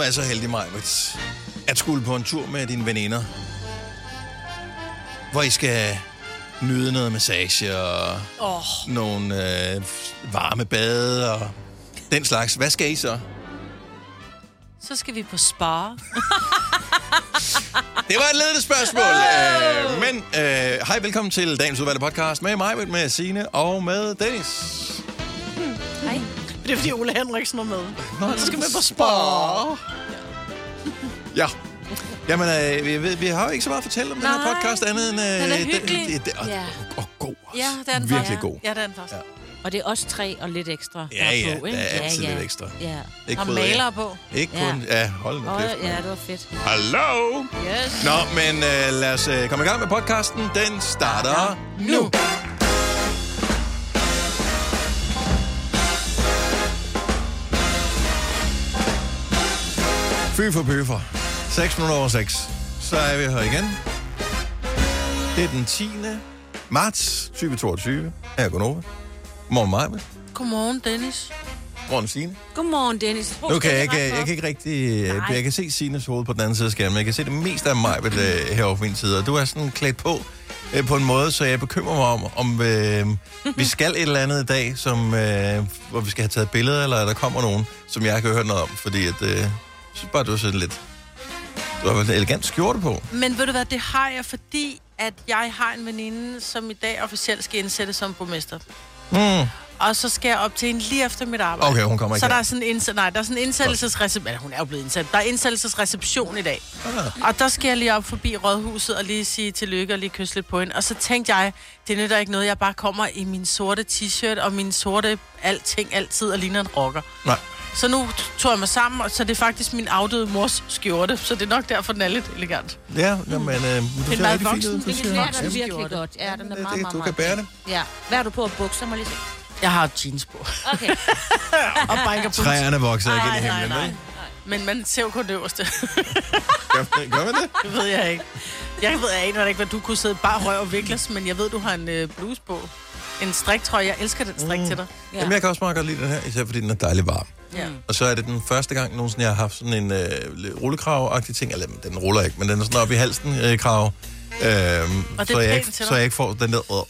nu er så heldig, Majbert, at skulle på en tur med dine veninder, hvor I skal nyde noget massage og Åh, nogle øh, varme bade og den slags. Hvad skal I så? så skal vi på spa. Det var et ledende spørgsmål. Øh, men øh, hej, velkommen til dagens udvalgte podcast med mig, med Signe og med Dennis. Det er fordi Ole Henriksen er med. Nå, Så skal vi på spa. Ja. Jamen, øh, vi, ved- vi har jo ikke så meget at fortælle om den her Nej. podcast, andet end... Øh, Den er hyggelig. Det, det, og, Ja. og god. Ja, det er den Virkelig faktisk. god. Ja, det er den faktisk. Ja. Og det er også tre og lidt ekstra, Ja, der er ja, på, der ikke? er altid lidt ekstra. Ja. Ikke Og bryder jeg. maler på. Ikke Ja. kun... Ja, hold nu kæft. ja, mand. det var fedt. Hallo? Yes. Nå, men øh, lad os øh, komme i gang med podcasten. Den starter nu. Fy for bøffer. 6 minutter over 6. Så er vi her igen. Det er den 10. marts 2022. Her er Gunova. Morgen mig. Godmorgen, Dennis. Morgen Signe. Godmorgen, Dennis. Hvor Nu kan skal jeg rette jeg kan ikke rigtig... øh, Nej. Jeg kan se Sines hoved på den anden side af skærmen. Jeg kan se det meste af mig øh, herovre på min side. Og du er sådan klædt på øh, på en måde, så jeg bekymrer mig om, om øh, vi skal et eller andet i dag, som, øh, hvor vi skal have taget billeder, eller der kommer nogen, som jeg ikke har hørt noget om. Fordi at, øh, synes bare, du er sådan lidt... Du har en elegant skjorte på. Men ved du hvad, det har jeg, fordi at jeg har en veninde, som i dag officielt skal indsættes som borgmester. Mm. Og så skal jeg op til hende lige efter mit arbejde. Okay, hun kommer ikke Så der er sådan en indsæt, nej, der er sådan en indsættelsesreception. Hun er jo blevet indsat. Der er indsættelsesreception i dag. Ah. Og der skal jeg lige op forbi rådhuset og lige sige tillykke og lige kysse lidt på hende. Og så tænkte jeg, det nytter ikke noget, jeg bare kommer i min sorte t-shirt og min sorte alting altid og ligner en rocker. Nej. Så nu tog jeg mig sammen, og så det er faktisk min afdøde mors skjorte, så det er nok derfor, den er lidt elegant. Ja, jamen, øh, du ser meget rigtig fint ud. Det ser- klæder dig virkelig skjorte. godt. Ja, den er Det- meget, det- meget, du meget kan bære pæn. Ja. Hvad er du på? Bukser, må lige se. Jeg har jeans på. Okay. og biker boots. Træerne vokser ikke ind i Nej, nej, himlen, nej. vel? Men man ser jo kun det øverste. Gør, gør man det? Det ved jeg ikke. Jeg ved jeg aner ikke, hvad du kunne sidde bare røv og vikles, men jeg ved, du har en øh, bluse på. En striktrøje. Jeg elsker den strik mm. til dig. Ja. Jamen, jeg kan også meget godt lide den her, især fordi den er dejlig varm. Ja. Og så er det den første gang nogensinde, jeg har haft sådan en øh, rullekrav-agtig ting. Eller den ruller ikke, men den er sådan op i halsen øh, krav. Er så, jeg ikke, så jeg ikke får den der øh,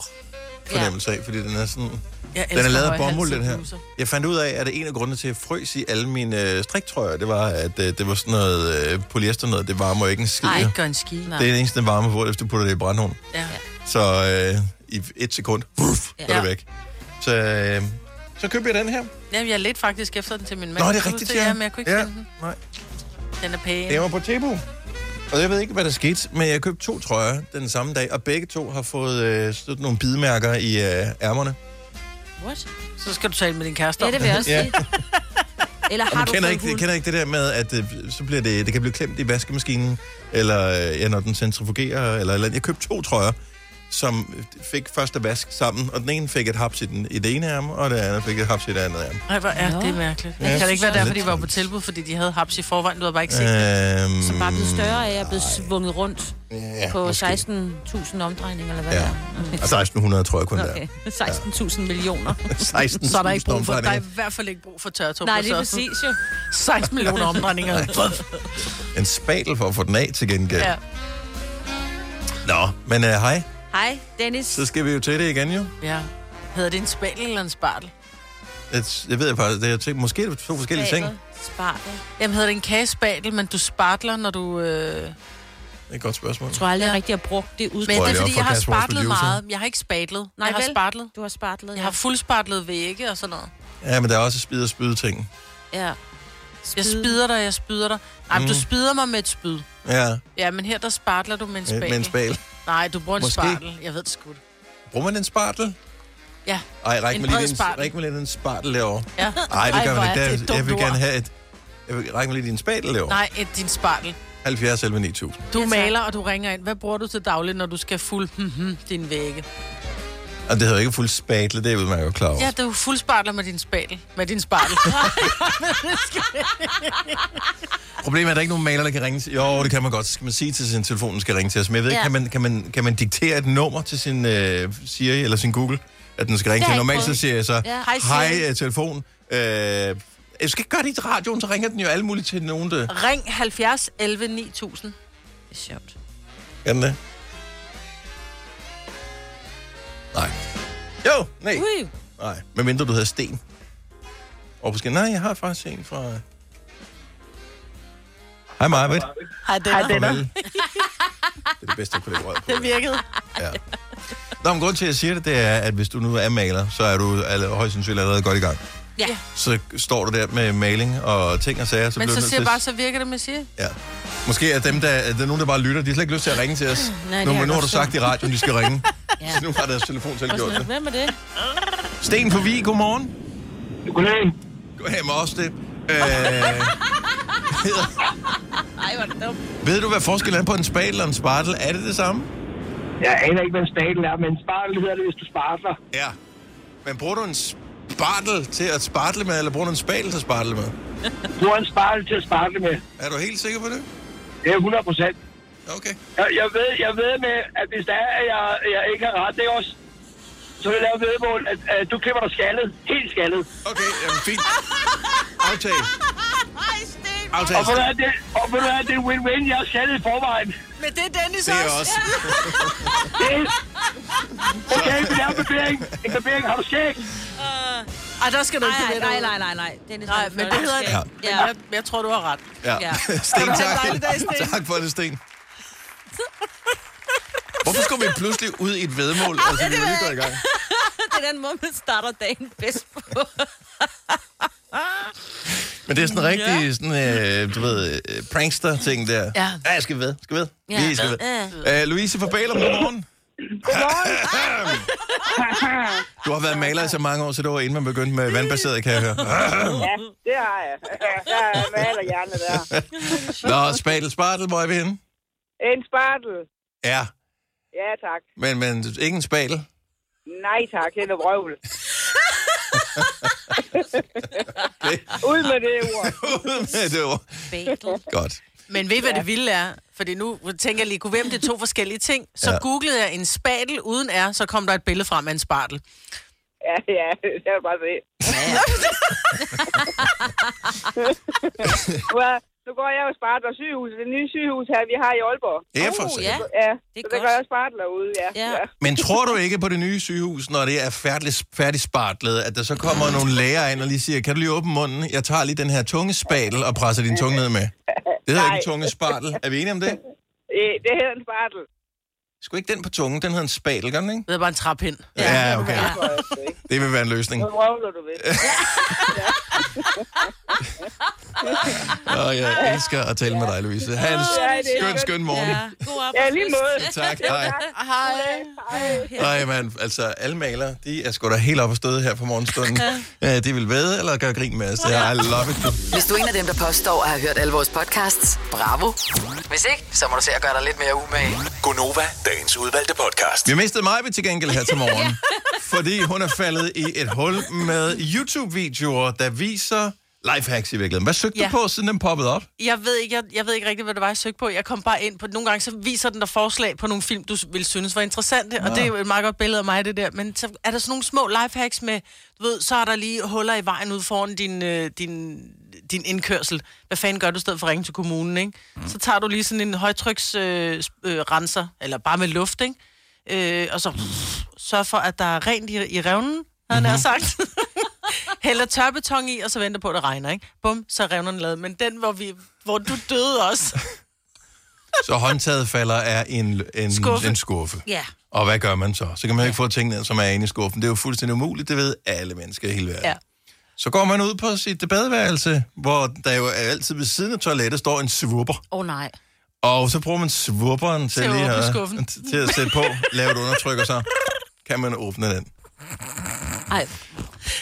fornemmelse af, fordi den er sådan... Jeg Den er lavet af bomuld, den her. Jeg fandt ud af, at det en af grundene til, at jeg frøs i alle mine øh, striktrøjer, det var, at øh, det var sådan noget øh, polyester noget. Det varmer jo ikke en skid. Nej, ikke gør en ski. Nej. Det er det eneste, den varme på, hvis du putter det i brandhånd. Ja. Så øh, i et sekund, vuff, Ja. er det væk. Så, øh, så købte jeg den her. Jamen, jeg ledte faktisk efter den til min mand. Nå, det er rigtigt, ja. Ja, men jeg kunne ikke Ja. finde den. Nej. Den er pæn. Jeg var på Tebo. Og jeg ved ikke, hvad der skete, men jeg købte to trøjer den samme dag, og begge to har fået øh, sådan nogle bidemærker i øh, ærmerne. What? Så skal du tale med din kæreste Ja, om det vil jeg også Ja. sige. Eller har du kender ikke, hund? kender ikke det der med, at øh, så bliver det, det kan blive klemt i vaskemaskinen, eller øh, ja, når den centrifugerer, eller, eller Jeg købte to trøjer, som fik første vask sammen, og den ene fik et haps i, den, i det ene ærme, og det andet fik et haps i det andet ærme. Nej, hvor er det mærkeligt. Ja, kan det ikke være lidt derfor, de var på tilbud, fordi de havde haps i forvejen? Du havde bare ikke set det. Øhm, Som bare er blevet større af at blive svunget rundt ja, på måske. 16.000 omdrejninger, eller hvad Ja. det er. Og 1600 tror jeg kun Okay. okay. 16.000 millioner. der. 16 Så er der ikke brug for, der er i hvert fald ikke brug for tørretumper. Nej, lige så præcis jo. 16 millioner omdrejninger. En spatel for at få den af til gengæld. ja. Nå, men øh, hej. Hej, Dennis. Så skal vi jo til det igen jo. ja. Hedder det en spæl eller en spartel? Jeg, jeg ved faktisk, det er tænkt, måske er det to forskellige ting. Spartel. Jamen hedder det en kagespatel, men du spartler, når du... Øh... Det er et godt spørgsmål. Jeg tror aldrig, jeg Ja. rigtig har brugt det udtryk. Men det jeg er fordi, jeg har spartlet meget. Jeg har ikke spatlet. Nej, jeg har vel? spartlet. Du har spartlet, Jeg har fuldspartlet vægge og sådan noget. Ja, men der er også spid og spyde ting. Ja. Jeg Spyd. spider dig, jeg spyder dig. Nej, men Mm. du spider mig med et spyd. Ja, Ja, men her der spartler du med en med, spatel. med en spal. Nej, du bruger en Måske. spartel. Jeg ved det sgu. Bruger man en spartel? Ja. Ej, ræk mig lige en, spartel. ræk mig lige en spartel derovre. Ja. Nej, det gør hvor man ikke. det Der, jeg dumt vil gerne have et... Jeg vil række mig lige din spatel derovre. Nej, et, din spartel. 70 11 9000. Du maler, og du ringer ind. Hvad bruger du til dagligt, når du skal fuld hmm, din vægge? Og det hedder ikke fuld spatle, det er man jo klar over. Ja, du fuldspartler med din spatel. Med din spartel. Problemet er, at der er ikke nogen maler, der kan ringe til... Jo, det kan man godt. Så skal man sige til sin telefon, den skal ringe til os. Men jeg ved ikke, Ja. kan, man, kan, man, kan man diktere et nummer til sin øh, Siri eller sin Google, at den skal ringe Det til? Normalt ikke så siger jeg så, Ja. Hej, hej øh, telefon, øh, Jeg skal ikke gøre det i radioen, så ringer den jo alle mulige til nogen, der... Ring 70 11 9000. Det er sjovt. Kan det? Nej. Jo, nej. Ui. Nej, medmindre du hedder Sten. Og måske, nej, jeg har faktisk en fra... Hej, Marvitt. Hej, det er Farvel. Det er det bedste, jeg kunne lægge rød på. Det virkede. Ja. Nå, men grund til, at jeg siger det, det er, at hvis du nu er maler, så er du højst sandsynligt allerede godt i gang. Ja. Så står du der med maling og ting og sager, så Men så siger bare, så virker det med siger. Ja. Måske er dem, der, er der nogen, der bare lytter, de har slet ikke lyst til at ringe til os. Nej, det nu, har men nu har du sagt i radioen, de skal ringe. Ja. Så nu har deres telefon selv gjort det. Hvem er det? Sten på Vi, godmorgen. Goddag. Goddag med os det. Øh, Ej, hvor er det dumt. ved du, hvad forskellen er på en spadel og en spartel? Er det det samme? Jeg aner ikke, hvad en spadel er, men spartel hedder det, hvis du spartler. Ja. Men bruger du en spartel til at spartle med, eller bruger du en spadel til at spartle med? Har en spartel til at spartle med. Er du helt sikker på det? Det er 100 procent. Okay. Jeg, jeg, ved, jeg ved med, at hvis der er, at jeg, jeg ikke har ret, det er også, så vil jeg lave vedmål, at, at du klipper dig skaldet. Helt skaldet. Okay, jamen fint. Aftale. Ej, Sten. Og Aftale. ved du det, og ved du hvad, det er win-win. Jeg er skaldet i forvejen. Men det er Dennis Det er også. også. Det er... Okay, vi laver en barbering. En barbering. Har du skæg? Ej, der skal du ikke Nej, nej, nej, nej, nej. Dennis Nej, men det hedder Ja. det. Men jeg, jeg tror, du har ret. Ja. Ja. Sten, tak. dag, Sten. Tak for det, Sten. Hvorfor skulle vi pludselig ud i et vedmål? Altså, vi er lige gået i gang. Det er den måde, man starter dagen bedst på. Men det er sådan en rigtig, sådan, øh, du ved, øh, prankster-ting der. Ja. ja jeg skal ved, skal ved. Ja. Vi skal ved. Ja. Øh, Louise fra Bælum, godmorgen. Du har været maler i så mange år, så det var inden man begyndte med vandbaseret, kan jeg høre. Ja, det har jeg. Jeg maler gerne der. Nå, spadel, spartel, hvor er vi henne? En spartel. Ja, Ja, tak. men, men ikke en spadel. Nej, tak. Det er noget vrøvl. Okay. Ud med det ord. det var Bagel. godt. Men ved I, hvad det vilde er? Fordi nu tænker jeg lige, kunne hvem det er to forskellige ting. Så Ja. ja. googlede jeg en spadel uden R, så kom der et billede frem af en spartel. Ja, ja. Jeg vil bare se. Nu er- Nu går jeg jo spartler sygehus. Det nye sygehus her, vi har i Aalborg. Ja, for Oh, ja. Ja, Det er så godt. der gør jeg spartler ude, ja. Ja. ja. Men tror du ikke på det nye sygehus, når det er færdigt, færdigt spartlet, at der så kommer nogle læger ind og lige siger, kan du lige åbne munden? Jeg tager lige den her tunge spadel og presser din tunge ned med. Det hedder Nej. ikke tunge spartel. Er vi enige om det? Det, det hedder en spartel. Sgu ikke den på tungen, den hedder en spadel, gør den ikke? Det er bare en trappind. Ja, okay. Ikke. Det vil være en løsning. Nu vrøvler du ved. Og jeg elsker at tale med dig, Louise. Ha' en Ja, det er skøn, skøn morgen. Ja, god Ja, lige måde. Tak, hej. Hej. Nej, man, altså alle malere, de er sgu da helt oppe og støde her på morgenstunden. Ja, de vil ved eller gøre grin med os. I love it. Hvis du er en af dem, der påstår at have hørt alle vores podcasts, bravo. Hvis ikke, så må du se at gøre dig lidt mere umage. Gonova, dagens udvalgte podcast. Vi mistet mig til gengæld her til morgen, fordi hun er faldet i et hul med YouTube-videoer, der viser lifehacks i virkeligheden. Hvad søgte ja. Ja. du på, siden den poppede op? Jeg ved, ikke, jeg, jeg ved ikke rigtig, hvad det var, jeg søgte på. Jeg kom bare ind på, nogle gange så viser den der forslag på nogle film, du ville synes var interessante, og det er jo et meget godt billede af mig, det der. Men så er der sådan nogle små lifehacks med, du ved, så er der lige huller i vejen ud foran din, øh, din, din indkørsel. Hvad fanden gør du i stedet for at ringe til kommunen, ikke? Mm. Så tager du lige sådan en højtryksrenser, øh, øh, renser, eller bare med luft, ikke? Øh, og så pff, sørg for, at der er rent i, i revnen, havde han mm-hmm. sagt. Hælder tørbeton i, og så venter på, at det regner, ikke? Bum, så er revnerne lavet. Men den, hvor, vi, hvor du døde også. Så håndtaget falder af en, en, Skuffe. en skuffe. Ja. Og hvad gør man så? Så kan man ikke få tingene, som er inde i skuffen. Det er jo fuldstændig umuligt, det ved alle mennesker i hele verden. Ja. Så går man ud på sit badeværelse, hvor der jo altid ved siden af toilettet står en svupper. Åh oh, nej. Og så bruger man svupperen til, Til lige at, til at sætte på, lave et undertryk, og så kan man åbne den. Ej.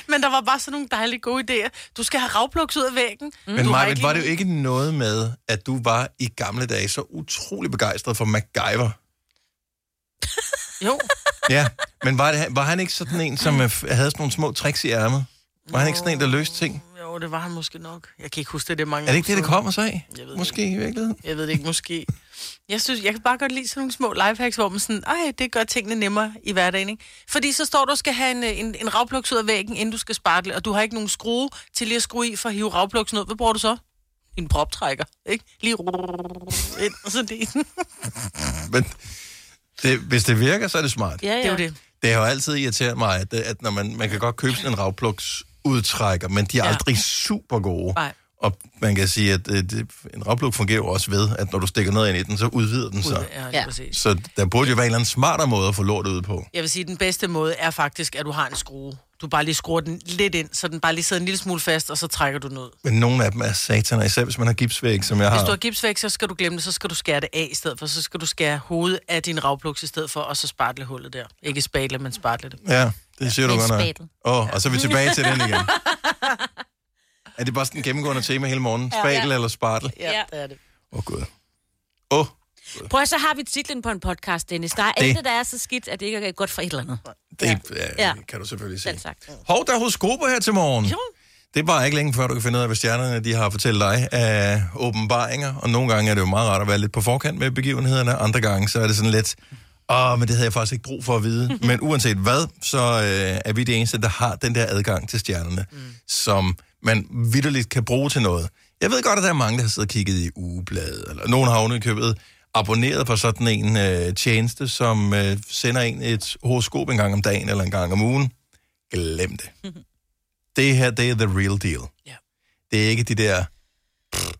Men der var bare sådan nogle dejlige gode idéer. Du skal have ravpluks ud af væggen. Mm. Men Maja, ikke var det jo ikke noget med, at du var i gamle dage så utrolig begejstret for MacGyver? Jo. Ja, men var, det, var han ikke sådan en, som øh, havde sådan nogle små tricks i ærmet? Var han ikke sådan en, der løste ting? Jo, det var han måske nok. Jeg kan ikke huske det, det er mange Er det ikke år det, det kommer sig af? Jeg ved Måske i virkeligheden. Jeg ved det ikke, måske. Jeg synes, jeg kan bare godt lide sådan nogle små lifehacks, hvor man sådan, ej, det gør tingene nemmere i hverdagen, ikke? Fordi så står du og skal have en, en, en ravpluks ud af væggen, inden du skal spartle, og du har ikke nogen skrue til lige at skrue i for at hive ravpluksen ud. Hvad bruger du så? En proptrækker, ikke? Lige ind, og så det. Men det, hvis det virker, så er det smart. Ja, ja. Det er jo det. Det har jo altid irriteret mig, at, at når man, man kan godt købe sådan en ravpluks udtrækker, men de er Ja. aldrig super gode. Nej. Og man kan sige, at øh, det, en ravpluk fungerer jo også ved, at når du stikker noget ind i den, så udvider den sig. Ja, Ja. ja. præcis. Så der burde jo være en eller anden smartere måde at få lortet ud på. Jeg vil sige, at den bedste måde er faktisk, at du har en skrue. Du bare lige skruer den lidt ind, så den bare lige sidder en lille smule fast, og så trækker du den ud. Men nogle af dem er sataner, især hvis man har gipsvæg, som jeg Hvis har. du har gipsvæk, så skal du glemme det, så skal du skære det af i stedet for. Så skal du skære hovedet af din ravpluks i stedet for, og så spartle hullet der. Ikke spatle, men spartle det. Ja, det siger du en godt nok. Åh, oh, og så er vi tilbage til den igen. Er det bare sådan en gennemgående tema hele morgen? Spatel eller spartel? Ja, Ja. det er det. Åh, oh, gud. Åh, oh, Prøv at så har vi titlen på en podcast, Dennis. Der er Det- intet, der er så skidt, at det ikke er godt for et eller andet. det ja. Ja, Ja. kan du selvfølgelig se. Selv sagt. Hov, der er horoskoper her til morgen. Jo. Det er bare ikke længe før, du kan finde ud af, hvad stjernerne de har fortalt dig af åbenbaringer. Og nogle gange er det jo meget rart at være lidt på forkant med begivenhederne. Andre gange, så er det sådan lidt, åh, men det havde jeg faktisk ikke brug for at vide. men uanset hvad, så øh, er vi det eneste, der har den der adgang til stjernerne, mm. som man vidderligt kan bruge til noget. Jeg ved godt, at der er mange, der har siddet og kigget i ugebladet, eller nogen har ovenikøbet abonneret på sådan en øh, tjeneste, som øh, sender en et horoskop en gang om dagen eller en gang om ugen. Glem det. Det her, det er the real deal. Ja. Det er ikke de der pff,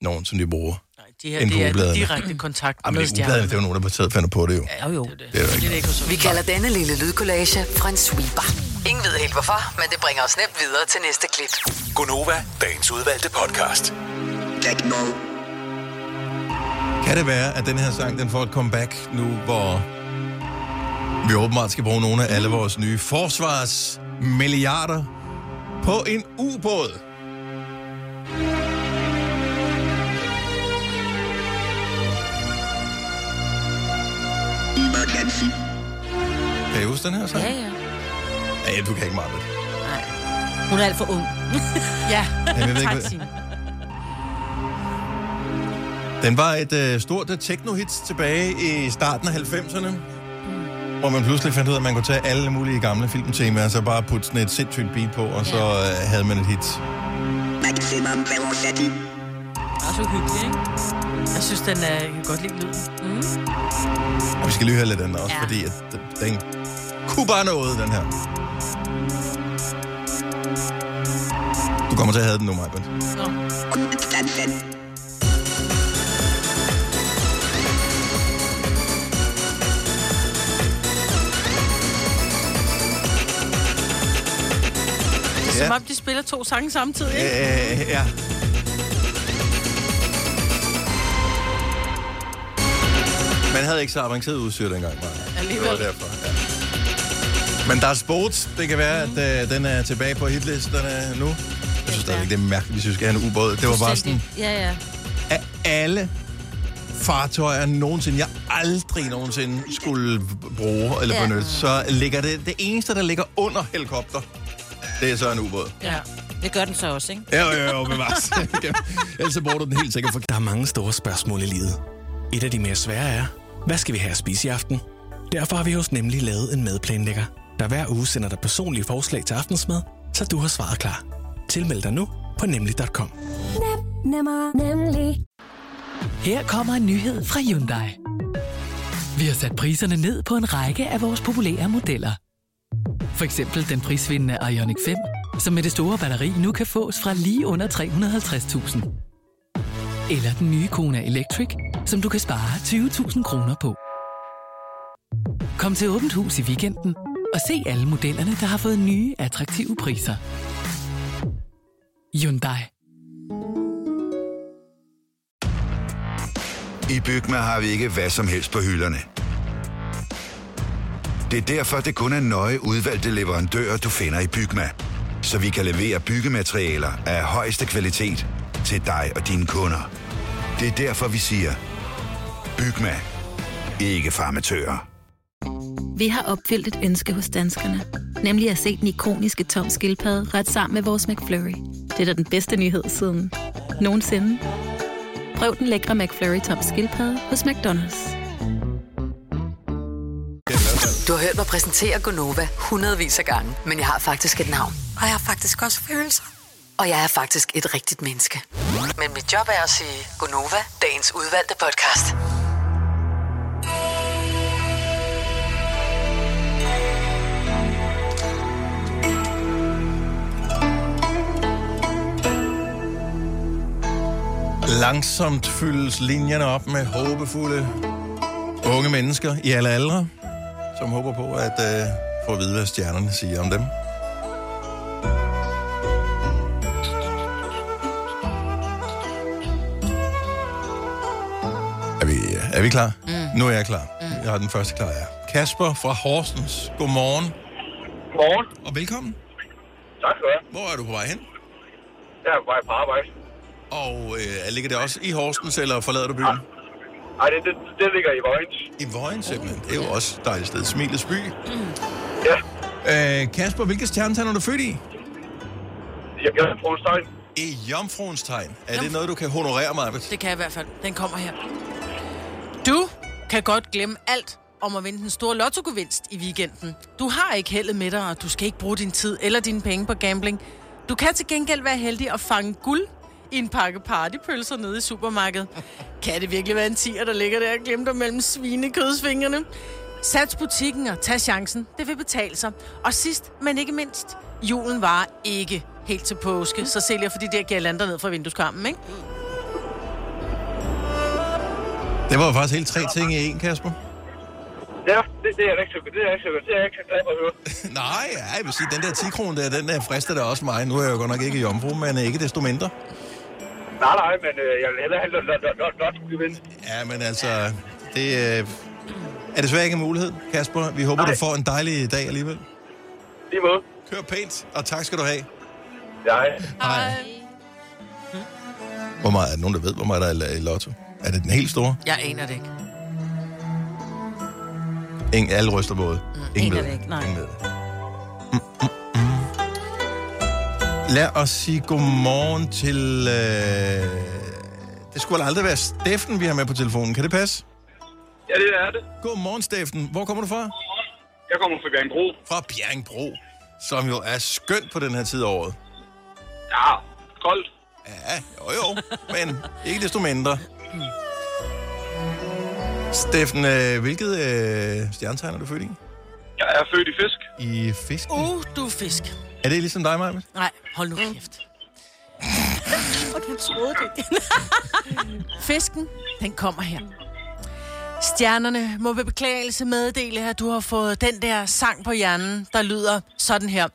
nogen, som de bruger. Nej, de her, det er direkte kontakt Jamen, med det er ubladene, det er jo nogen, der taget finder på det jo. Ja, Jo, jo. Det er det. Det er jo Det ikke er ikke Vi kalder denne lille lydkollage en sweeper. Ingen ved helt hvorfor, men det bringer os nemt videre til næste klip. Gunova, dagens udvalgte podcast. Kan det være, at den her sang, den får et comeback nu, hvor vi åbenbart skal bruge nogle af alle vores nye forsvarsmilliarder på en ubåd? Kan I huske den her sang? Ja, ja. Ja, du kan ikke meget med det. Nej. Hun er alt for ung. Ja, Jamen, jeg ved ikke, Tak, Signe. Den var et øh, stort øh, techno-hit tilbage i starten af 90'erne, hvor man pludselig fandt ud af, at man kunne tage alle mulige gamle filmtemaer, og så bare putte sådan et sindssygt beat på, og så øh, havde man et hit. Også hyggeligt, ikke? jeg synes, den er... Jeg kan godt lide lyden. Og vi skal lige høre lidt af den også, ja. Ja. fordi at den, den kunne bare noget, den her. Du kommer til at have den nu. Det er som om, de spiller to sange samtidig, ikke? Øh, ja. Man havde ikke så avanceret udstyr dengang. Det Alligevel. var derfor, ja. Men der er sports. Det kan være, at øh, den er tilbage på hitlisterne nu. Jeg synes stadigvæk, det er mærkeligt, hvis vi skal have en ubåd. Det var bare sådan, Ja, ja. af alle fartøjer nogensinde, jeg aldrig nogensinde skulle bruge eller Ja. benytte, så ligger det, det eneste, der ligger under helikopter, det er så en ubåd. Ja. Det gør den så også, ikke? Ja, jo, jo, bevares. Ellers så bruger du den helt sikkert for... Der er mange store spørgsmål i livet. Et af de mere svære er, hvad skal vi have at spise i aften? Derfor har vi hos Nemlig lavet en madplanlægger, der hver uge sender dig personlige forslag til aftensmad, så du har svaret klar. Tilmeld dig nu på nemlig.com. Nemmer, nemlig. Her kommer en nyhed fra Hyundai. Vi har sat priserne ned på en række af vores populære modeller. For eksempel den prisvindende Ioniq 5, som med det store batteri nu kan fås fra lige under 350.000. Eller den nye Kona Electric, som du kan spare 20.000 kroner på. Kom til Åbent Hus i weekenden og se alle modellerne, der har fået nye, attraktive priser. Hyundai. I Bygma har vi ikke hvad som helst på hylderne. Det er derfor, det kun er nøje udvalgte leverandører, du finder i Bygma. Så vi kan levere byggematerialer af højeste kvalitet til dig og dine kunder. Det er derfor, vi siger, Bygma. Ikke farmatører. Vi har opfyldt et ønske hos danskerne. Nemlig at se den ikoniske tom skildpadde ret sammen med vores McFlurry. Det er da den bedste nyhed siden nogensinde. Prøv den lækre McFlurry tom skildpadde hos McDonald's. Du har hørt mig præsentere Gonova hundredvis af gange, men jeg har faktisk et navn. Og jeg har faktisk også følelser. Og jeg er faktisk et rigtigt menneske. Men mit job er at sige Gonova, dagens udvalgte podcast. Langsomt fyldes linjerne op med håbefulde unge mennesker i alle aldre, som håber på at øh, få at vide, hvad stjernerne siger om dem. Er vi, er vi klar? Mm. Nu er jeg klar. Mm. Jeg har den første klar, ja. Kasper fra Horsens. Godmorgen. Godmorgen. Og velkommen. Tak skal du have. Hvor er du på vej hen? Jeg er på vej på arbejde. Og øh, ligger det også i Horsens, eller forlader du byen? Nej, det, det, det ligger i Vojens. I Vojens simpelthen. Det er jo også et dejligt sted. Smilets by. Ja. Øh, Kasper, hvilke stjernetegn er du født i? Jeg gør en tegn. I Jomfruens tegn. Er det noget, du kan honorere mig, Arbet? Det kan jeg i hvert fald. Den kommer her. Du kan godt glemme alt om at vinde den store lottogevinst i weekenden. Du har ikke heldet med dig, og du skal ikke bruge din tid eller dine penge på gambling. Du kan til gengæld være heldig at fange guld i en pakke partypølser nede i supermarkedet. Kan det virkelig være en tiger, der ligger der og glemte mellem svinekødsfingrene? Sats butikken og tag chancen. Det vil betale sig. Og sidst, men ikke mindst, julen var ikke helt til påske, så sælger for de der girlander ned fra vindueskarmen, ikke? Det var faktisk helt tre ting i en, Kasper. Ja, det, det er jeg ikke så det er jeg ikke så det er jeg ikke så glad for at høre. Nej, jeg vil sige, den der 10 kroner der, den der frister da også mig. Nu er jeg jo godt nok ikke jomfru, men ikke desto mindre. Nej, nej, men øh, jeg vil hellere have lot, lot, gevinst. Ja, men altså, det øh, er desværre ikke en mulighed, Kasper. Vi håber, Nej. du får en dejlig dag alligevel. Lige måde. Kør pænt, og tak skal du have. Ja, Hej. Hvor meget er der nogen, der ved, hvor meget der er i lotto? Er det den helt store? Jeg aner det ikke. Ingen, alle ryster både. Ingen aner ved. det ikke, nej. Ingen ved. Mm, mm, mm. Lad os sige godmorgen til... Øh... Det skulle aldrig være Steffen, vi har med på telefonen. Kan det passe? Ja, det er det. Godmorgen, Steffen. Hvor kommer du fra? Jeg kommer fra Bjergbro. Fra Bjergbro, som jo er skønt på den her tid af året. Ja, koldt. Ja, jo jo, men ikke desto mindre. Steffen, øh, hvilket øh, stjernetegn er du født i? Jeg er født i fisk. I fisk? Uh, du er fisk. Er det ligesom dig, Maja? Nej, hold nu kæft. Og du troede det. Fisken, den kommer her. Stjernerne må ved beklagelse meddele, at du har fået den der sang på hjernen, der lyder sådan her.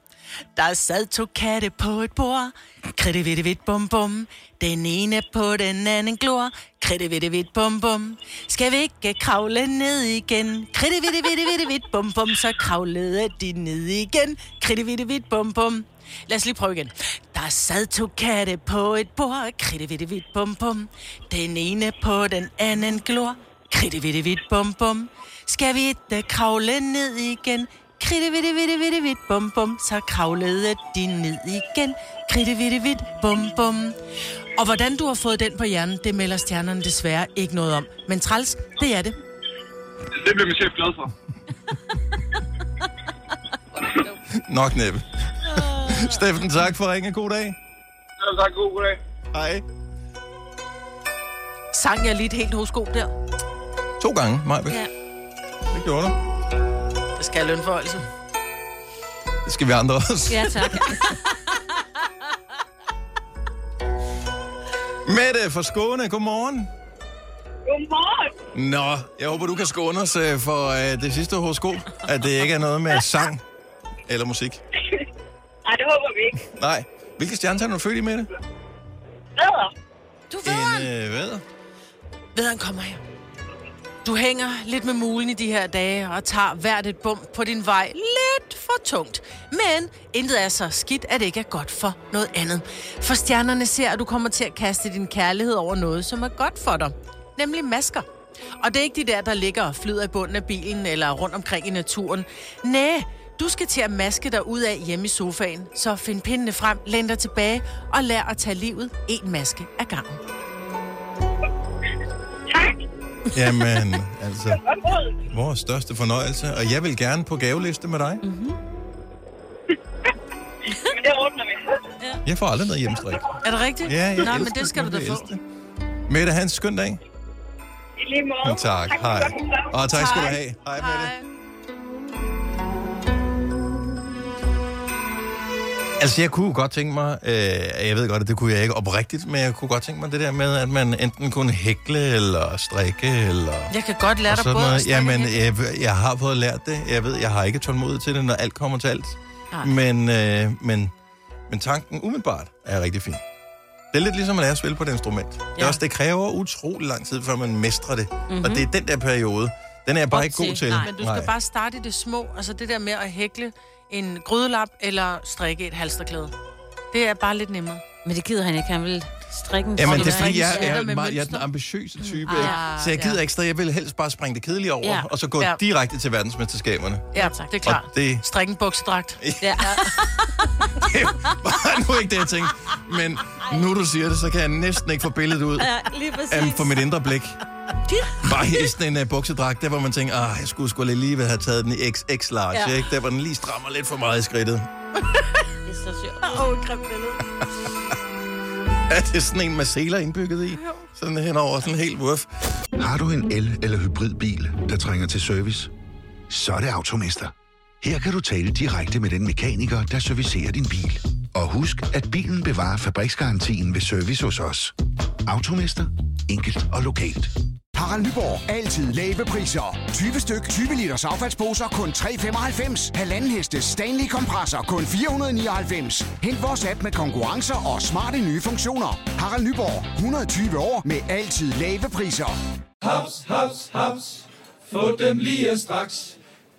Der sad to katte på et bord. Kritte vidt vidt bum bum. Den ene på den anden glor. Kritte vidt vidt bum bum. Skal vi ikke kravle ned igen? Kritte vidt vidt vidt vidt bum bum. Så kravlede de ned igen. Kritte vidt vidt bum bum. Lad os lige prøve igen. Der sad to katte på et bord. Kritte vidt vidt bum bum. Den ene på den anden glor. Kritte vidt vidt bum bum. Skal vi ikke kravle ned igen? Kridte vidt vidt vidt vidt bum bum. Så kravlede de ned igen. Kridte vidt vidt bum bum. Og hvordan du har fået den på hjernen, det melder stjernerne desværre ikke noget om. Men træls, det er det. Det bliver min chef glad for. Nok næppe. Steffen, tak for at ringe. God dag. Ja, tak. God dag. Hej. Sang jeg lige et helt horoskop der? To gange, Maja. Ja. Det gjorde du. Det skal jeg løn for, altså. Det skal vi andre også. Ja, tak. Mette fra Skåne, godmorgen. Godmorgen. Nå, jeg håber, du kan skåne os øh, for øh, det sidste horoskop. At det ikke er noget med sang eller musik. Nej, det håber vi ikke. Nej. Hvilke stjernetegn er du født i, Mette? Vædder. Du ved En øh? Ved han kommer her. Du hænger lidt med mulen i de her dage og tager hvert et bump på din vej lidt for tungt. Men intet er så skidt, at det ikke er godt for noget andet. For stjernerne ser, at du kommer til at kaste din kærlighed over noget, som er godt for dig. Nemlig masker. Og det er ikke de der, der ligger og flyder i bunden af bilen eller rundt omkring i naturen. Næh, du skal til at maske dig ud af hjemme i sofaen, så find pindene frem, læn dig tilbage og lær at tage livet en maske ad gangen. Jamen, altså, vores største fornøjelse. Og jeg vil gerne på gaveliste med dig. Mhm. Men det ordner vi. Jeg får aldrig noget hjemmestrik. Er det rigtigt? Ja, jeg Nej, men det skal du da få. Mette, have en skøn dag. I lige måde. Tak, hej. Og tak skal du have. Hej, Mette. Altså, jeg kunne godt tænke mig, øh, jeg ved godt, at det kunne jeg ikke oprigtigt, men jeg kunne godt tænke mig det der med, at man enten kunne hækle eller strikke, eller... Jeg kan godt lære dig både noget. Jamen, jeg, jeg har fået lært det. Jeg ved, jeg har ikke tålmodighed til det, når alt kommer til alt. Nej. Men, øh, men, men tanken umiddelbart er rigtig fin. Det er lidt ligesom at lære at spille på et instrument. Ja. Det, er også, det kræver utrolig lang tid, før man mestrer det. Mm-hmm. Mhm. Og det er den der periode, den er jeg bare ikke god til. Men du skal bare starte i det små. Altså det der med at hækle en grydelap eller strikke et halsterklæde. Det er bare lidt nemmere. Men det gider han ikke. Han vil strikke en Jamen, det er fordi, jeg, jeg, er, med meget, jeg er den ambitiøse type. Ah, ikke? så jeg gider ja. ikke, så jeg vil helst bare springe det kedelige over, Ja. og så gå Ja. direkte til verdensmesterskaberne. Ja, tak. det er klart. Og det Strik en buksedragt. Ja. var nu ikke det, jeg tænkte. Men nu du siger det, så kan jeg næsten ikke få billedet ud Ja, lige præcis. af for mit indre blik. Bare i sådan en uh, buksedragt, der hvor man tænker, ah, jeg skulle sgu lige have taget den i XX large, Ja. ikke? Der hvor den lige strammer lidt for meget i skridtet. Det er så sjovt. Åh, oh, grimt. Er det sådan en med seler indbygget i? Sådan henover, sådan helt woof. Har du en el- eller hybridbil, der trænger til service? Så er det Automester. Her kan du tale direkte med den mekaniker, der servicerer din bil. Og husk, at bilen bevarer fabriksgarantien ved service hos os. Automester. Enkelt og lokalt. Harald Nyborg. Altid lave priser. 20 styk, 20 liters affaldsposer kun 3,95. Halvanden heste Stanley kompresser kun 499. Hent vores app med konkurrencer og smarte nye funktioner. Harald Nyborg. 120 år med altid lave priser. Haps, haps, haps. Få dem lige straks.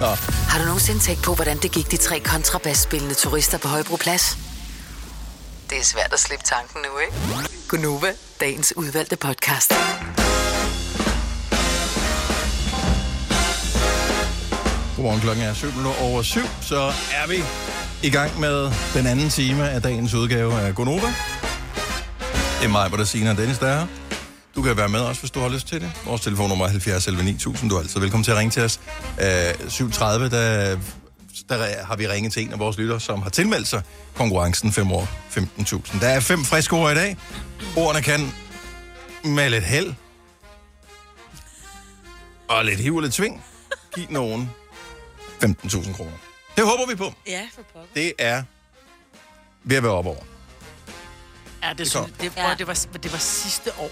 Nå. Har du nogensinde tænkt på, hvordan det gik de tre kontrabasspillende turister på Højbroplads? Det er svært at slippe tanken nu, ikke? Gunova, dagens udvalgte podcast. Godmorgen, klokken er 7 minutter over 7, så er vi i gang med den anden time af dagens udgave af Gonova. Det er mig, hvor der siger Dennis, der er her. Du kan være med også, hvis du har lyst til det. Vores telefonnummer er 70 11 9000. Du er altid velkommen til at ringe til os. Øh, 7.30, der, der har vi ringet til en af vores lyttere, som har tilmeldt sig konkurrencen 5 år 15.000. Der er fem friske ord i dag. Ordene kan med lidt held og lidt hiv og lidt sving give nogen 15.000 kroner. Det håber vi på. Ja, for pokker. Det er ved at være op over. Ja, det, Det går. det, ja. det, var, det var sidste år.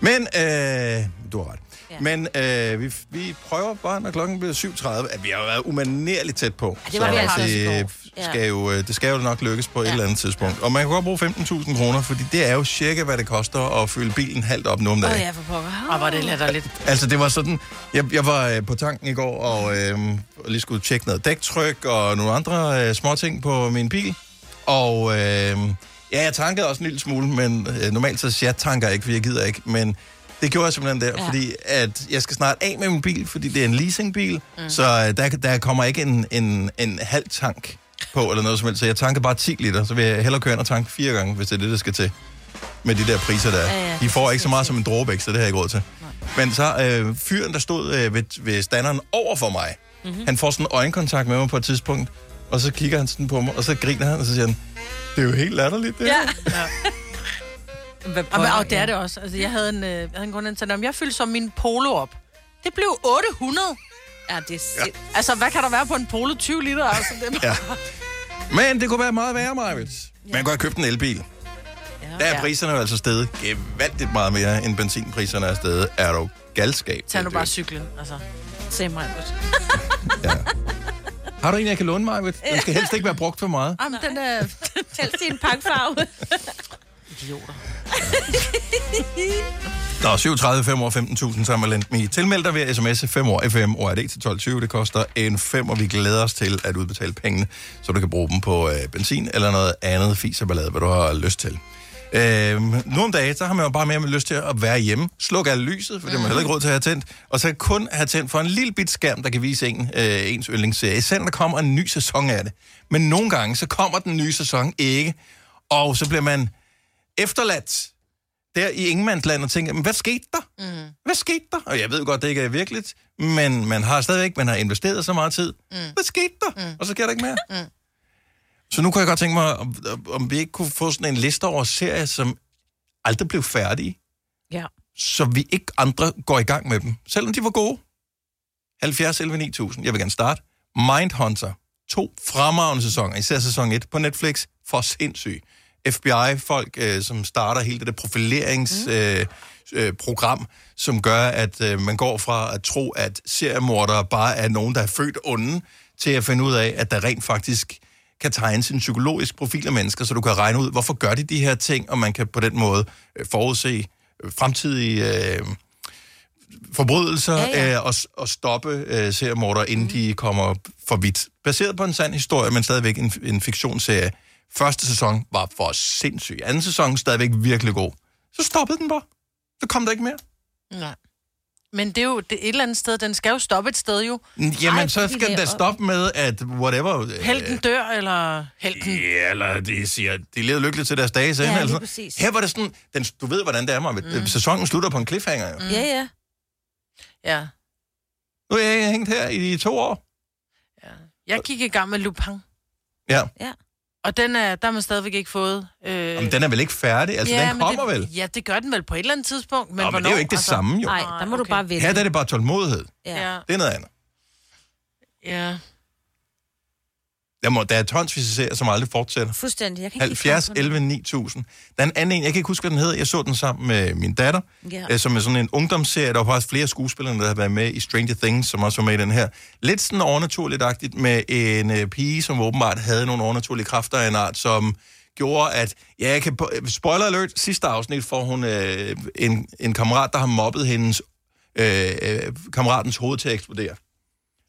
Men, øh, du har ret. Ja. Men øh, vi, vi prøver bare, når klokken bliver 7.30, at vi har været umanerligt tæt på. Ja, det var vi altså det, skal jo, øh, det skal jo nok lykkes på ja. et eller andet tidspunkt. Og man kan godt bruge 15.000 kroner, fordi det er jo cirka, hvad det koster at fylde bilen halvt op nu om Åh dagen. ja, for pokker. Og var det latterligt. Altså, det var sådan... Jeg, jeg var øh, på tanken i går, og øh, lige skulle tjekke noget dæktryk og nogle andre øh, små ting på min bil. Og øh, ja, jeg tankede også en lille smule, men øh, normalt så jeg tanker ikke, for jeg gider ikke. Men det gjorde jeg simpelthen der, Ja. fordi at jeg skal snart af med min bil, fordi det er en leasingbil. Mm. Så øh, der, der kommer ikke en, en, en halv tank på, eller noget som helst. Så jeg tanker bare 10 liter, så vil jeg hellere køre ind og tanke fire gange, hvis det er det, der skal til. Med de der priser, der er. Ja, ja, De får ikke så meget som en dråbe ekstra, det har jeg ikke råd til. Men så øh, fyren, der stod øh, ved, ved standeren over for mig, Mhm. mm-hmm. han får sådan en øjenkontakt med mig på et tidspunkt, og så kigger han sådan på mig, og så griner han, og så siger han, det er jo helt latterligt, det Ja. her." Hvad Og, og det er det også. Altså, jeg havde en, øh, jeg havde en sagde, "Nå, men jeg fyldte som min polo op. Det blev 800. Ja, det er sind... Altså, hvad kan der være på en polo? 20 liter, altså. Det er Ja. Men det kunne være meget værre, Marvitt. Man kunne have købt en elbil. Der er priserne jo altså steget gevaldigt meget mere, end benzinpriserne er steget. Er du galskab? Tag nu bare cyklen, altså. Se mig. Har du en, jeg kan låne mig? Den skal helst ikke være brugt for meget. Jamen, den er... Helst i en pakfarve. Idioter. Nå, 37, 5 år, 15.000, så har man lendt mig. Tilmeld dig ved sms'e 5 år FM ORD til 12.20. Det koster en 5, og vi glæder os til at udbetale pengene, så du kan bruge dem på øh, benzin eller noget andet fis og ballade, hvad du har lyst til. Øh, nogle dage, så har man jo bare mere med lyst til at være hjemme. Sluk alle lyset, for det har man heller ikke råd til at have tændt. Og så kun have tændt for en lille bit skærm, der kan vise en, øh, ens yndlingsserie. Når der kommer en ny sæson af det. Men nogle gange, så kommer den nye sæson ikke. Og så bliver man efterladt der i Ingemandsland og tænker, men hvad skete der? Mm. Hvad skete der? Og jeg ved godt, det ikke er virkeligt, men man har stadigvæk, man har investeret så meget tid. Mm. Hvad skete der? Mm. Og så sker der ikke mere. Mm. Så nu kunne jeg godt tænke mig, om, om vi ikke kunne få sådan en liste over serier, som aldrig blev færdige, Ja. så vi ikke andre går i gang med dem, selvom de var gode. 70 11 9000. Jeg vil gerne starte. Mindhunter. To fremragende sæsoner, især sæson 1 på Netflix. For sindssyg. FBI-folk, øh, som starter hele det der profileringsprogram, øh, øh, program, som gør, at øh, man går fra at tro, at seriemordere bare er nogen, der er født onde, til at finde ud af, at der rent faktisk kan tegnes en psykologisk profil af mennesker, så du kan regne ud, hvorfor gør de de her ting, og man kan på den måde øh, forudse øh, fremtidige øh, forbrydelser Ja, ja. Øh, og, og stoppe øh, seriemordere, inden de kommer for vidt. Baseret på en sand historie, men stadigvæk en, en fiktionsserie. Første sæson var for sindssyg. Anden sæson stadigvæk virkelig god. Så stoppede den bare. Så kom der ikke mere. Nej. Men det er jo det et eller andet sted. Den skal jo stoppe et sted jo. Jamen, Ej, så skal den da stoppe med, at whatever... øh, Helten dør, eller helten... Ja, eller de siger, de levede lykkeligt til deres dage. Ja, Ja, sådan. præcis. Her var det sådan, den, du ved, hvordan det er, Marvind. Mm. Sæsonen slutter på en cliffhanger, jo. Ja, ja. Ja. Nu er jeg hængt her i to år. Jeg gik i gang med Lupin. Ja. Ja. Og den er, der har man stadigvæk ikke fået... Øh... Jamen, den er vel ikke færdig? Altså, den men kommer det, vel? Ja, det gør den vel på et eller andet tidspunkt. Men, Nå, men hvornår, det er jo ikke det samme, jo. Nej, der må okay. du bare vente. Her der er det bare tålmodighed. Ja. Det er noget andet. Ja. Der, må, der er tonsvis af serier, som aldrig fortsætter. Fuldstændig. Jeg kan ikke 70, 11, 9000. Der er en anden en, jeg kan ikke huske, hvad den hedder. Jeg så den sammen med min datter, Ja. øh, som er sådan en ungdomsserie. Der var faktisk flere skuespillere, der har været med i Stranger Things, som også var med i den her. Lidt sådan overnaturligt-agtigt med en øh, pige, som åbenbart havde nogle overnaturlige kræfter af en art, som gjorde, at... Ja, jeg kan... på- Spoiler alert, sidste afsnit får hun øh, en, en kammerat, der har mobbet hendes øh, øh, kammeratens hoved til at eksplodere.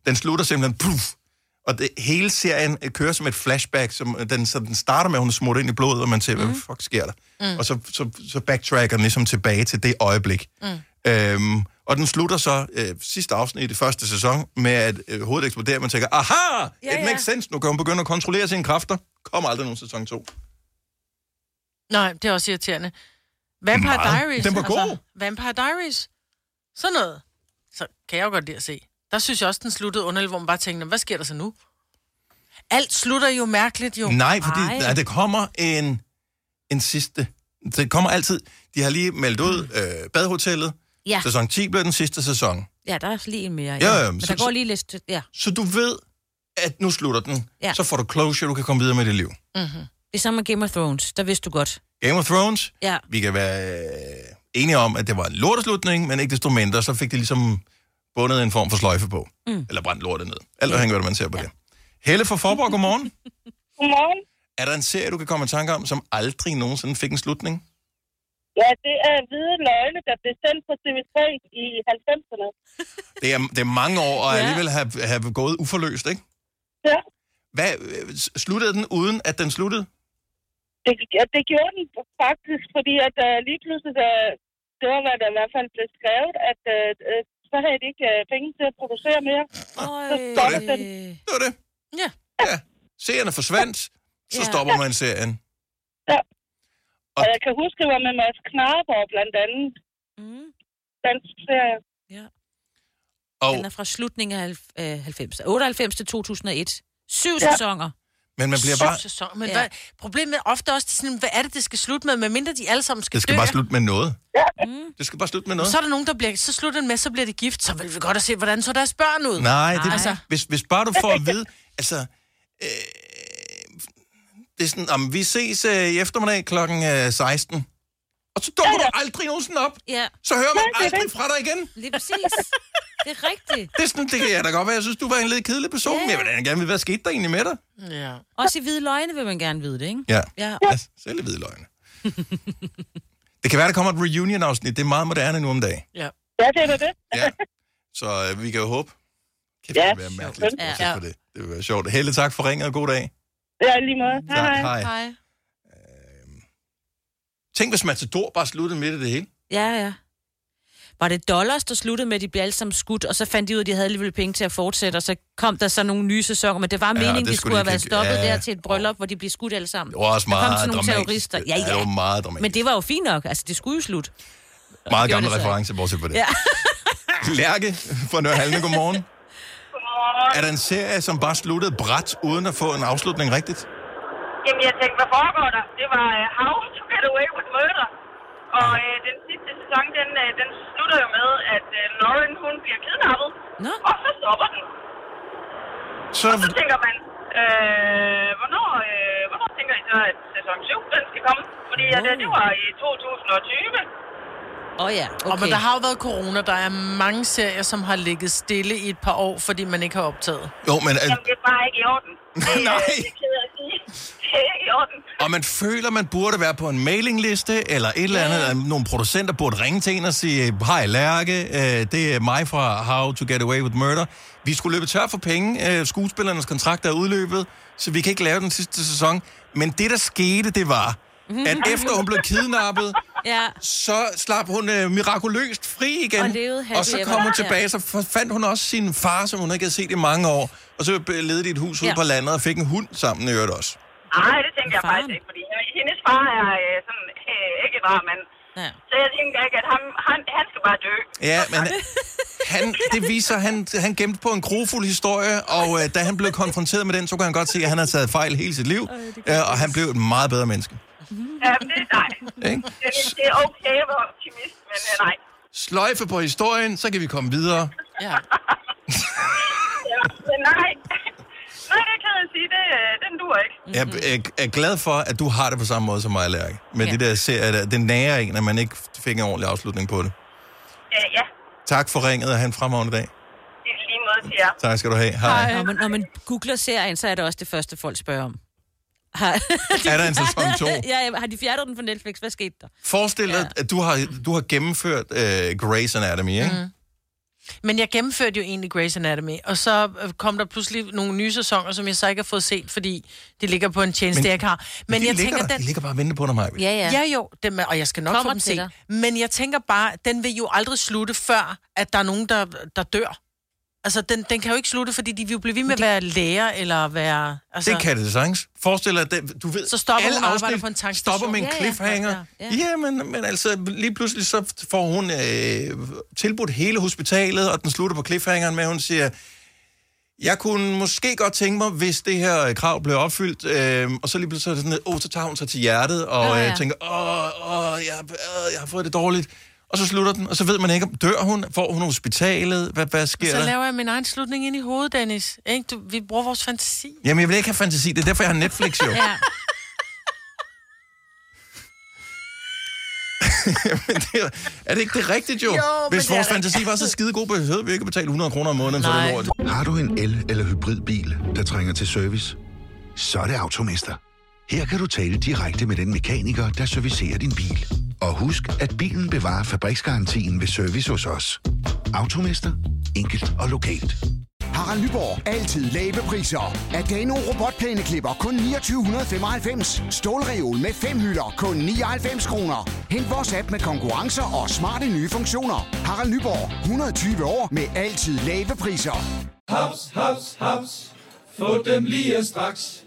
Den slutter simpelthen... Puff, og det, hele serien kører som et flashback, som den, så den starter med, at hun er smurt ind i blodet, og man siger, hvad fuck sker der? Mm. Og så, så, så backtracker den ligesom tilbage til det øjeblik. Mm. Øhm, og den slutter så øh, sidste afsnit i det første sæson med, at øh, hovedet eksploderer, man tænker, aha, Ja, ja, it ja. makes sense, nu kan hun begynde at kontrollere sine kræfter. Kommer aldrig nogen sæson 2. Nej, det er også irriterende. Vampire Meget. Diaries. Den var god. Altså, Vampire Diaries. Sådan noget. Så kan jeg jo godt lide at se. Der synes jeg også, den sluttede underligt, hvor man bare tænkte, "Nå, hvad sker der så nu? Alt slutter jo mærkeligt, jo. Nej, fordi nej, der kommer en, en sidste. Det kommer altid. De har lige meldt ud øh, Badhotellet. Ja. Sæson 10 blev den sidste sæson. Ja, der er lige en mere. Ja, ja, men så- der går lige lidt... Ja. Så du ved, at nu slutter den. Ja. Så får du closure, du kan komme videre med dit liv. Mm-hmm. Det er som med Game of Thrones. Der vidste du godt. Game of Thrones, Ja. vi kan være øh, enige om, at det var en lorteslutning, men ikke desto mindre, så fik det ligesom bundet en form for sløjfe på. Mm. Eller brændt lortet ned. Alt afhængig af, hvad man ser på ja. det. Helle fra Forborg, godmorgen. Godmorgen. Er der en serie, du kan komme i tanke om, som aldrig nogensinde fik en slutning? Ja, det er hvide løgne, der blev sendt på TV3 i 90'erne. Det er, det er mange år, og alligevel have, have gået uforløst, ikke? Ja. Hvad, sluttede den uden, at den sluttede? Det, ja, det gjorde den faktisk, fordi at uh, lige pludselig, da, det var, hvad der i hvert fald blev skrevet, at uh, så havde de ikke uh, penge til at producere mere. Så stoppede den. Det var det. Ja. ja. Seerne forsvandt, så Ja. stopper man serien. Ja. Og jeg kan huske, det var med Mads Knarborg blandt andet. Mm. Dansk serie. Og, Den er fra slutningen af halv- øh, 90. 98 til 2001. Syv Ja. sæsoner. Men man bliver Syv bare... sæsoner. Men Ja. hvad, problemet er ofte også, det er sådan, hvad er det, det skal slutte med, medmindre de alle sammen skal Det skal dø. bare slutte med noget. Mm. Det skal bare slutte med noget. Så er der nogen, der bliver, så slutter den med, så bliver de gift, så vil vi godt at se, hvordan så deres børn ud. Nej, det, Altså, hvis, hvis bare du får at vide, altså, øh, Det er sådan, om vi ses øh, i eftermiddag kl. 16. Og så dukker du aldrig nogensinde op. Ja. Så hører man Ja, aldrig det. fra dig igen. Lige præcis. Det er rigtigt. Det er sådan, det kan jeg da godt være. Jeg synes, du var en lidt kedelig person. Ja. Jeg vil da gerne vide, hvad skete der egentlig med dig? Ja. Også i hvide løgne vil man gerne vide det, ikke? Ja. Ja. ja. Selv i hvide løgne. det kan være, der kommer et reunion-afsnit. Det er meget moderne nu om dagen. Ja. Ja, det er det. Ja. Så øh, vi kan jo håbe. Kæft, Ja, det vil være mærkeligt. Ja. Ja. For det. det vil være sjovt. Helle, tak for ringet, og god dag. Ja, lige måde. Tak, Hej. hej. Tænk, hvis Matador bare sluttede midt i det hele. Ja, ja. Var det dollars, der sluttede med, at de blev alle sammen skudt, og så fandt de ud, at de havde alligevel penge til at fortsætte, og så kom der så nogle nye sæsoner, men det var Ja, meningen, det de skulle de have været stoppet ja. der til et bryllup, hvor de blev skudt alle sammen. Det var også Der kom meget sådan nogle dramatisk. terrorister. Ja, Ja, det ja. var meget dramatisk. Men det var jo fint nok. Altså, det skulle jo slutte. Meget gammel reference, bortset fra det. Ja. Lærke fra Nørrehalne, godmorgen. Godmorgen. Er der en serie, som bare sluttede bræt, uden at få en afslutning rigtigt? Jamen, jeg tænkte, hvad foregår der? Det var uh, How to Get Away with Murder. Og uh, den sidste sæson, den, uh, den slutter jo med, at uh, Lauren, hun bliver kidnappet. Nå. Og så stopper den. Så, Og så tænker man, øh, hvornår, øh, hvornår tænker I så, at sæson 7, den skal komme? Fordi at, øh, det var i 2020. Åh oh, ja, Okay. Og men der har jo været corona. Der er mange serier, som har ligget stille i et par år, fordi man ikke har optaget. jo, men al- Jamen, det er bare ikke i orden. Det, øh, Nej. det er Det er ikke i orden. og man føler, man burde være på en mailingliste, eller et eller andet, yeah. nogle producenter burde ringe til en og sige, hej Lærke, øh, det er mig fra How to Get Away with Murder. Vi skulle løbe tør for penge. Øh, skuespillernes kontrakt er udløbet, så vi kan ikke lave den sidste sæson. Men det, der skete, det var, at efter hun blev kidnappet, Ja. så slap hun øh, mirakuløst fri igen. Og og så kom hun tilbage, så fandt hun også sin far, som hun ikke havde set i mange år. Og så levede de et hus ude Ja. på landet og fik en hund sammen i øvrigt også. Nej, det tænker jeg faktisk ikke, fordi hendes far er øh, sådan øh, ikke en rar mand. Ja. Så jeg tænker ikke, at ham, han, han skal bare dø. Ja, men han, det viser, han, han gemte på en grofuld historie, og øh, da han blev konfronteret med den, så kunne han godt se, at han havde taget fejl hele sit liv, øh, og han blev et meget bedre menneske. Ja, men det er nej. Det, det er okay at være optimist, men øh, nej. Sløjfe på historien, så kan vi komme videre. Ja. Ja, men nej. Nej, det kan jeg sige. Det, øh, den duer ikke. Jeg er, er glad for, at du har det på samme måde som mig, Lærke. Med Ja. ja. det der serie, der, det nærer en, at man ikke fik en ordentlig afslutning på det. Ja, ja. Tak for ringet, og have en fremragende dag. Det er lige måde til jer. Tak skal du have. Hej. Når man, når man googler serien, så er det også det første, folk spørger om. Har, Er der en sæson to? ja, ja, har de fjernet den fra Netflix? Hvad skete der? Forestil dig, at du har, du har gennemført uh, Grey's Anatomy, ikke? Mm. Men jeg gennemførte jo egentlig Grey's Anatomy, og så øh, kom der pludselig nogle nye sæsoner, som jeg så ikke har fået set, fordi det ligger på en tjeneste, Men- jeg ikke har. Men, de jeg ligger, tænker, den... de ligger bare og venter på dig, Maja. Ja, ja. Ja, jo, dem, er- og jeg skal nok Kommer få dem set. dig. Men jeg tænker bare, den vil jo aldrig slutte, før at der er nogen, der, der dør. Altså, den, den kan jo ikke slutte, fordi de vil jo blive ved med at være læger, eller være... Altså, Det kan det sagtens. Forestil dig, at du ved, Så stopper alle hun og arbejder afsnit på en tankstation. stopper med en cliffhanger. ja, Ja, ja. ja. men, men altså, lige pludselig så får hun øh, tilbudt hele hospitalet, og den slutter på cliffhangeren med, at hun siger, jeg kunne måske godt tænke mig, hvis det her øh, krav blev opfyldt, øh, og så lige pludselig så, sådan, oh, så tager hun sig til hjertet, og Ja, ja, ja. ja. tænker, åh, åh jeg, øh, jeg har fået det dårligt. Og så slutter den, og så ved man ikke, om dør hun, får hun hospitalet, hvad, hvad sker Så der? laver jeg min egen slutning ind i hovedet, Dennis. Ikke? Du, vi bruger vores fantasi. Jamen, jeg vil ikke have fantasi, det er derfor, jeg har Netflix jo. Ja. Men det er, er det ikke det rigtigt, jo? Jo, Hvis vores fantasi var så skide god, behøvede vi ikke betale 100 kroner om måneden for Nej. det lort. Har du en el- eller hybridbil, der trænger til service? Så er det Automester. Her kan du tale direkte med den mekaniker, der servicerer din bil. Og husk, at bilen bevarer fabriksgarantien ved service hos os. Automester. Enkelt og lokalt. Harald Nyborg. Altid lave priser. Adano robotplæneklipper kun 2995. Stålreol med fem hylder kun 99 kroner. Hent vores app med konkurrencer og smarte nye funktioner. Harald Nyborg. 120 år med altid lave priser. Haps, haps, haps. Få dem lige straks.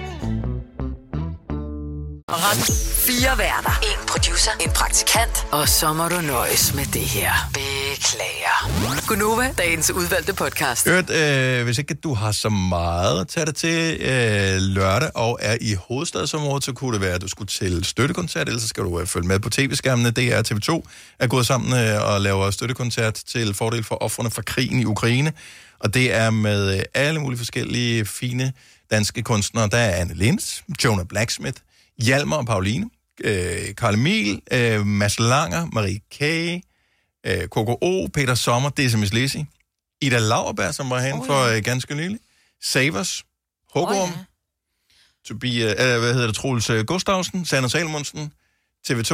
Fire værter. En producer. En praktikant. Og så må du nøjes med det her. Beklager. Gunova, dagens udvalgte podcast. Hørt, øh, hvis ikke du har så meget at tage dig til øh, lørdag og er i hovedstadsområdet, så kunne det være, at du skulle til støttekoncert, ellers så skal du øh, følge med på tv-skærmene. DR og TV2 er gået sammen øh, og laver støttekoncert til fordel for offrene fra krigen i Ukraine. Og det er med øh, alle mulige forskellige fine danske kunstnere. Der er Anne Linds, Jonah Blacksmith, Hjalmar og Pauline, øh, Karl Emil, øh, Mads Langer, Marie K., øh, KKO, Peter Sommer, DSMS Lizzy, Ida Lauerberg, som var hen oh, for øh, ganske nylig, Savers, Hågorm, oh, ja. Tobias, øh, hvad hedder det, Troels øh, Gustavsen, Sander Salmonsen, TV2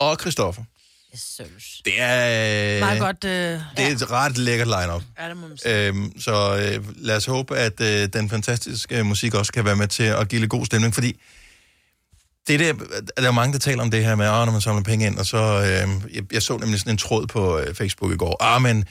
og Christoffer. Jesus. Det er, Meget godt. Øh, det er et ret lækkert line-up. Ja, det må man sige. Øhm, så øh, lad os håbe, at øh, den fantastiske øh, musik også kan være med til at give lidt god stemning, fordi det der, der er mange, der taler om det her med, ah, når man samler penge ind, og så, øh, jeg, jeg så nemlig sådan en tråd på øh, Facebook i går, ah, men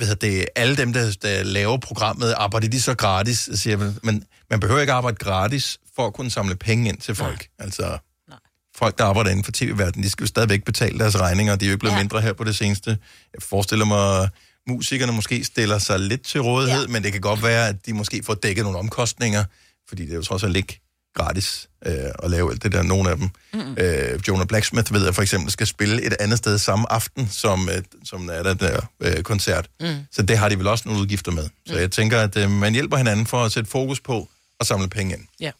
hedder det, alle dem, der, der laver programmet, arbejder de så gratis, siger man, men man behøver ikke arbejde gratis for at kunne samle penge ind til folk. Nej. Altså, Nej. folk, der arbejder inden for tv-verdenen, de skal jo stadigvæk betale deres regninger, de er jo ikke blevet ja. mindre her på det seneste. Jeg forestiller mig, musikerne måske stiller sig lidt til rådighed, ja. men det kan godt være, at de måske får dækket nogle omkostninger, fordi det er jo trods alt ikke gratis øh, at lave alt det der, nogle af dem. Mm. Øh, Jonah Blacksmith ved jeg for eksempel skal spille et andet sted samme aften, som, øh, som er der, der øh, koncert. Mm. Så det har de vel også nogle udgifter med. Så Mm. jeg tænker, at øh, man hjælper hinanden for at sætte fokus på at samle penge ind. Ja.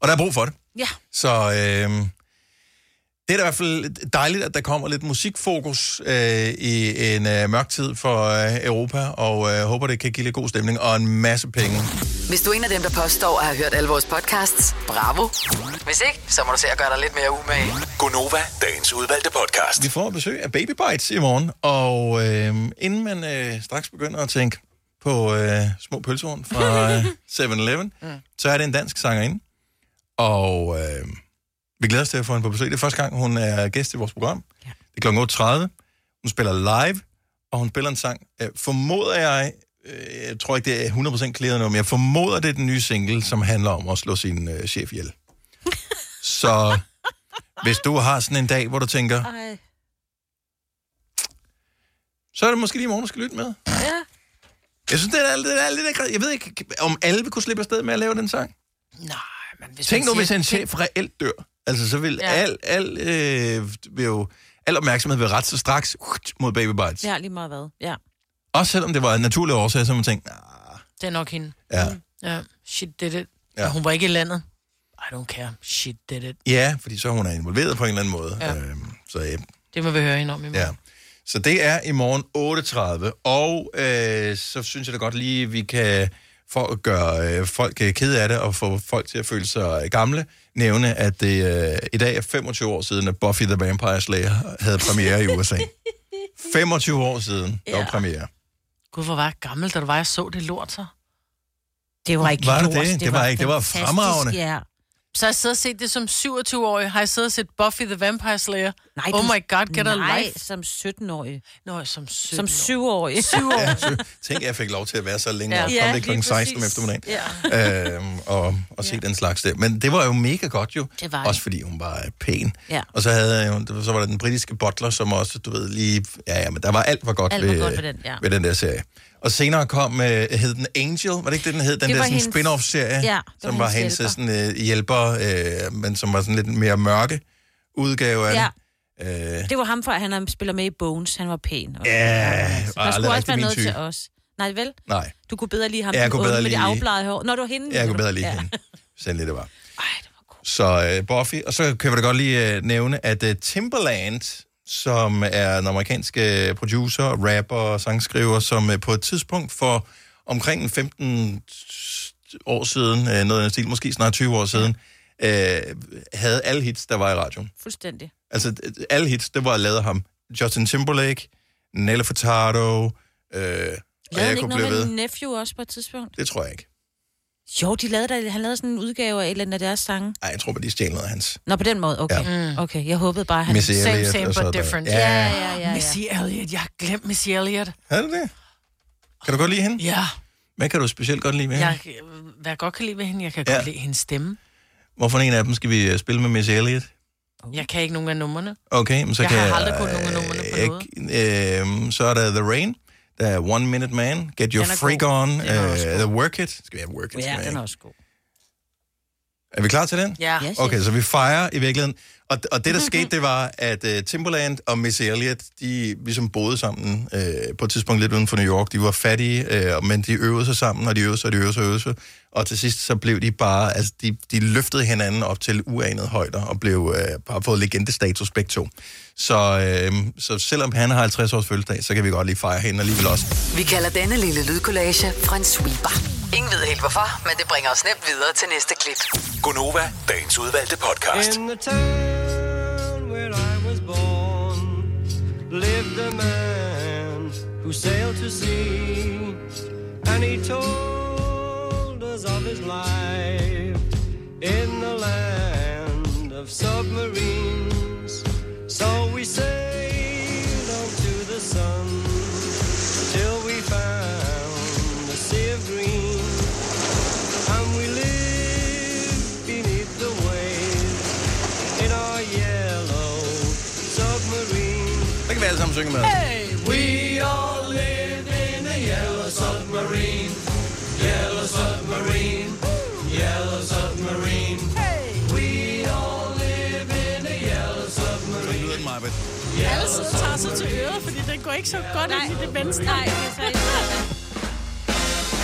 Og der er brug for det. Ja. Så øh, det er da i hvert fald dejligt, at der kommer lidt musikfokus øh, i en øh, mørk tid for øh, Europa, og øh, håber, det kan give lidt god stemning og en masse penge. Hvis du er en af dem, der påstår at have hørt alle vores podcasts, bravo. Hvis ikke, så må du se at gøre dig lidt mere umage. Gonova, dagens udvalgte podcast. Vi får besøg af Baby Bites i morgen, og øh, inden man øh, straks begynder at tænke på øh, små pølsehorn fra øh, 7-Eleven, mm. så er det en dansk sangerinde, og øh, vi glæder os til at få hende på besøg. Det er første gang, hun er gæst i vores program. Ja. Det er kl. 8.30. Hun spiller live, og hun spiller en sang. Øh, formoder jeg, øh, jeg tror ikke, det er 100% klæder nu, men jeg formoder, det er den nye single, som handler om at slå sin øh, chef ihjel. så hvis du har sådan en dag, hvor du tænker, Ej. så er det måske lige i morgen, du skal lytte med. Ja. Jeg synes, det er, det er lidt. Jeg ved ikke, om alle vil kunne slippe afsted med at lave den sang. Nej, men hvis Tænk nu, hvis en chef reelt dør. Altså, så vil Ja. al, al, øh, vil jo, al opmærksomhed vil ret så straks mod Baby Bites. Ja. Lige meget hvad. Ja. Også selvom det var en naturlig årsag, så man tænkte, nah, Det er nok hende. ja. Ja, she did it. Ja. Hun var ikke i landet. I don't care. She did it. ja, fordi så hun er involveret på en eller anden måde. Ja. Øhm, så ja, Det må vi høre hende om i morgen. Ja. Så det er i morgen 8.30, og øh, så synes jeg da godt lige, vi kan, for at gøre øh, folk øh, kede af det, og få folk til at føle sig gamle, nævne, at det øh, i dag er 25 år siden, at Buffy the Vampire Slayer havde premiere i USA. 25 år siden, der var Ja. premiere. Gud, hvor var jeg gammel, da du var, jeg så det lort så. Det var ikke Var det lort, det? Det var ikke- det var fremragende. Ja. Så har jeg siddet og set det som 27-årig. Har jeg siddet og set Buffy the Vampire Slayer? Nej, oh du- my god, get a Nej, life. som 17-årig. Nå, som 17 Som 7-årig. 7 år. Ja, så, tænk, jeg fik lov til at være så længe, Ja. ja, og Ja, komme det kl. lige 16 om eftermiddagen. Øhm, og, og se den slags der. Men det var jo mega godt jo. Det var det. Også fordi hun var pæn. Ja. Og så, havde jeg jo, så var der den britiske butler, som også, du ved, lige... Ja, ja, men der var alt var godt, Alt var ved, godt ved den, ja. ved den der serie. Og senere kom, øh, hed den Angel, var det ikke det, den hed? Den Det der var sådan hendes- spin-off-serie, Ja, det som var var hendes hendes sådan, øh, hjælper, øh, men som var sådan lidt mere mørke udgave af Ja. det. Øh, Det var ham, for han har- spiller med i Bones. Han var pæn. Og, Ja, der var aldrig skulle også være noget type. til os. Nej, vel? nej, Du kunne bedre lide ham, Ja, jeg kunne bedre med det lide- afbladede hår. Når du var hende. jeg kunne bedre lide hende. Sandelig det var. Så uh, Buffy, og så kan vi da godt lige uh, nævne, at uh, Timbaland, som er en amerikansk uh, producer, rapper og sangskriver, som uh, på et tidspunkt for omkring en 15 år siden, uh, noget af den stil, måske snart 20 år siden, uh, havde alle hits, der var i radioen. Fuldstændig. Altså, alle hits, det var lavet af ham. Justin Timberlake, Nelly Furtado, øh, og Lavede jeg han ikke kunne noget blive med ved. Nephew også på et tidspunkt? Det tror jeg ikke. Jo, de lavede der, han lavede sådan en udgave af et eller andet af deres sange. Nej, jeg tror bare, de stjal noget af hans. Nå, på den måde, okay. Ja. Ja. Okay, jeg håbede bare, han... Missy Same, Elliott same, sådan but noget. different. Ja. Ja, ja, ja, ja. Missy Elliott. Jeg har glemt Missy Elliott. Er det det? Kan du godt lide hende? Ja. Hvad kan du specielt godt lide ved hende? Jeg, hvad jeg godt kan lide ved hende, jeg kan Ja. godt lide hendes stemme. Hvorfor en af dem skal vi øh, spille med Miss Elliot? Jeg kan ikke nogen af numrene. Okay, men så Jeg kan har aldrig kunnet nogen af numrene på jeg, øh, Så er der The Rain, der er One Minute Man, Get Your Freak god. On, uh, The Work It. Skal vi have Work It? Ja, den er også god. Er vi klar til den? Ja. Okay, så vi fejrer i virkeligheden. Og, og det, der skete, det var, at uh, Timberland og Miss Elliot, de ligesom boede sammen uh, på et tidspunkt lidt uden for New York. De var fattige, uh, men de øvede sig sammen, og de øvede sig, og de øvede sig, og øvede sig. Og til sidst, så blev de bare, altså, de, de løftede hinanden op til uanede højder, og blev uh, bare fået legendestatus begge to. Så, uh, så selvom han har 50 års fødselsdag, så kan vi godt lige fejre hende alligevel også. Vi kalder denne lille lydkollage Frans sweeper. Ingen ved helt hvorfor, men det bringer os nemt videre til næste klip. Gonova, dagens udvalgte podcast. Where I was born lived a man who sailed to sea, and he told us of his life in the land of submarines. So we sailed vi alle sammen synge med. Hey, we all live in a yellow submarine. Yellow submarine. Yellow submarine. Hey, we all live in a yellow submarine. Lyden, Marbet. Alle sidder og tager sig til øret, fordi det går ikke så godt ind i det menneske. Nej, det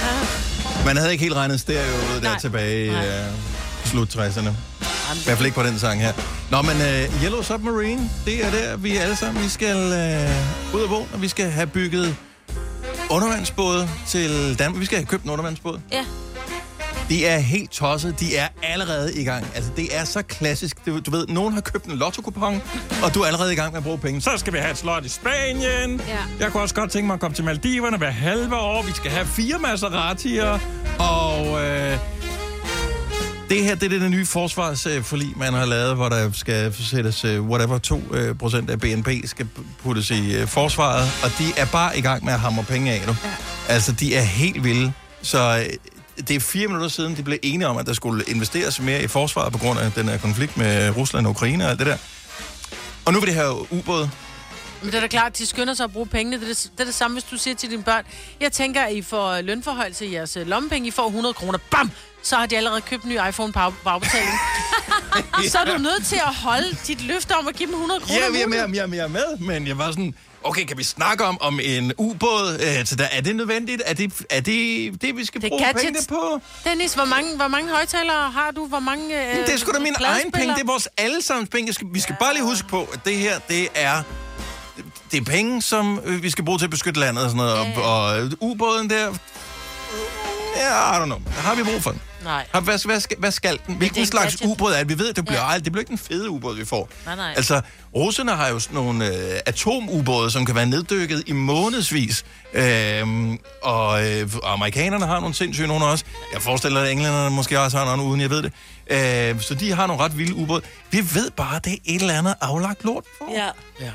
er Man havde ikke helt regnet stereo ud der tilbage i uh, slut 60'erne. I hvert fald ikke på den sang her. Nå, men uh, Yellow Submarine, det er der, vi alle sammen vi skal uh, ud og bo, og vi skal have bygget undervandsbåde til Danmark. Vi skal have købt en undervandsbåd. Ja. De er helt tosset. De er allerede i gang. Altså, det er så klassisk. Du, du ved, nogen har købt en lotto og du er allerede i gang med at bruge penge. Så skal vi have et slot i Spanien. Ja. Jeg kunne også godt tænke mig at komme til Maldiverne hver halve år. Vi skal have fire Maseratier. Og øh, det her, det er det nye forsvarsforlig, man har lavet, hvor der skal sættes, øh, whatever, 2 øh, procent af BNP skal puttes i øh, forsvaret. Og de er bare i gang med at hamre penge af nu. Ja. Altså, de er helt vilde. Så det er fire minutter siden, de blev enige om, at der skulle investeres mere i forsvaret på grund af den her konflikt med Rusland og Ukraine og alt det der. Og nu vil det have ubåd. Men det er da klart, de skynder sig at bruge pengene. Det er det, det er det samme, hvis du siger til dine børn, jeg tænker, at I får lønforhøjelse i jeres øh, lommepenge, I får 100 kroner. Bam! Så har de allerede købt en ny iPhone på afbetaling. Så er du nødt til at holde dit løfte om at give dem 100 kroner. Ja, vi er med, jeg er med, jeg er med, men jeg var sådan, okay, kan vi snakke om, om en ubåd øh, der? Er det nødvendigt? Er det er det, det vi skal Det bruge gadgets. penge på? Dennis, hvor mange, hvor mange højtalere har du? Hvor mange øh, det er sgu da min egen penge, det er vores allesammens penge. Jeg skal, vi skal bare lige huske på, at det her, det er... Det er penge, som øh, vi skal bruge til at beskytte landet og sådan noget. Og, og øh, ubåden der... Ja, I don't know. Har vi brug for den? Nej. Har, hvad, hvad, skal, hvad skal den? Hvilken en slags gadget. ubåd er det? Vi ved, det bliver, ja. det bliver ikke den fede ubåd, vi får. Nej, nej. Altså, russerne har jo sådan nogle øh, atomubåde, som kan være neddykket i månedsvis. Øhm, og øh, amerikanerne har nogle sindssyge nogle også. Jeg forestiller mig, at englænderne måske også har nogle, uden jeg ved det. Øh, så de har nogle ret vilde ubåde. Vi ved bare, at det er et eller andet aflagt lort for. Ja. Ja.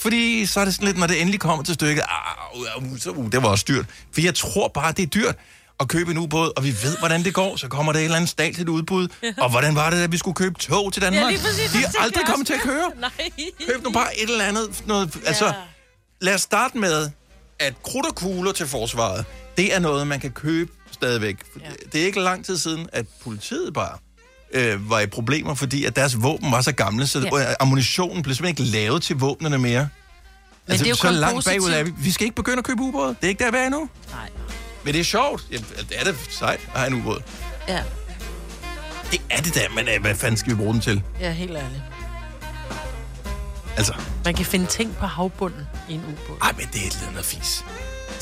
Fordi så er det sådan lidt, når det endelig kommer til stykket, ah, uh, så, uh, det var også dyrt. For jeg tror bare, det er dyrt at købe en ubåd, og vi ved, hvordan det går. Så kommer der et eller andet statsligt udbud. Og hvordan var det, at vi skulle købe tog til Danmark? Ja, præcis, De er aldrig kommet til at køre. Nej. Køb nu bare et eller andet. Noget, altså, lad os starte med, at krudt og kugler til forsvaret, det er noget, man kan købe stadigvæk. Ja. Det er ikke lang tid siden, at politiet bare øh, var i problemer, fordi at deres våben var så gamle, så Ja. ja. ammunitionen blev simpelthen ikke lavet til våbnene mere. Men det er jo så kun langt bagud positivt. er vi. Vi skal ikke begynde at købe ubåde. Det er ikke der, vi er endnu. Nej. Men det er sjovt. Ja, det er det sejt at have en ubåd. Ja. Det er det da, men øh, hvad fanden skal vi bruge den til? Ja, helt ærligt. Altså, Man kan finde ting på havbunden i en ubåd. ej, men det er et eller andet fis.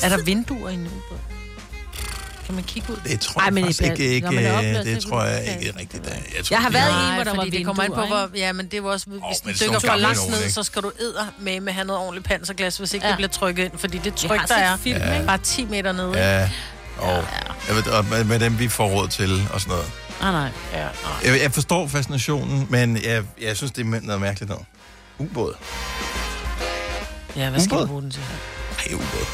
Er der vinduer i en ubåd? Kan man kigge ud? Det tror Ej, jeg men faktisk det ikke, ikke, øh, opladset, det så tror jeg det- ikke rigtigt. Der. Jeg, tror, Jeg har været i en, Nej, hvor der var fordi det kommer ind på, vinduer, hvor, ja, men det var også, hvis det er sådan dykker for langt ned, ikke? så skal du æder med med have noget ordentligt panserglas, hvis ikke Ja. det bliver trykket ind, fordi det Jeg tryk, der er, film, Ja. ikke? bare 10 meter nede. ikke? Ja, og, jeg ved, og med, med dem, vi får råd til og sådan noget. Nej, nej. Ja, nej. Jeg, jeg forstår fascinationen, men jeg, jeg synes, det er noget mærkeligt noget. Ubåd. ja hvad skal Ubåd? du bruge den til? Ej, ubåd.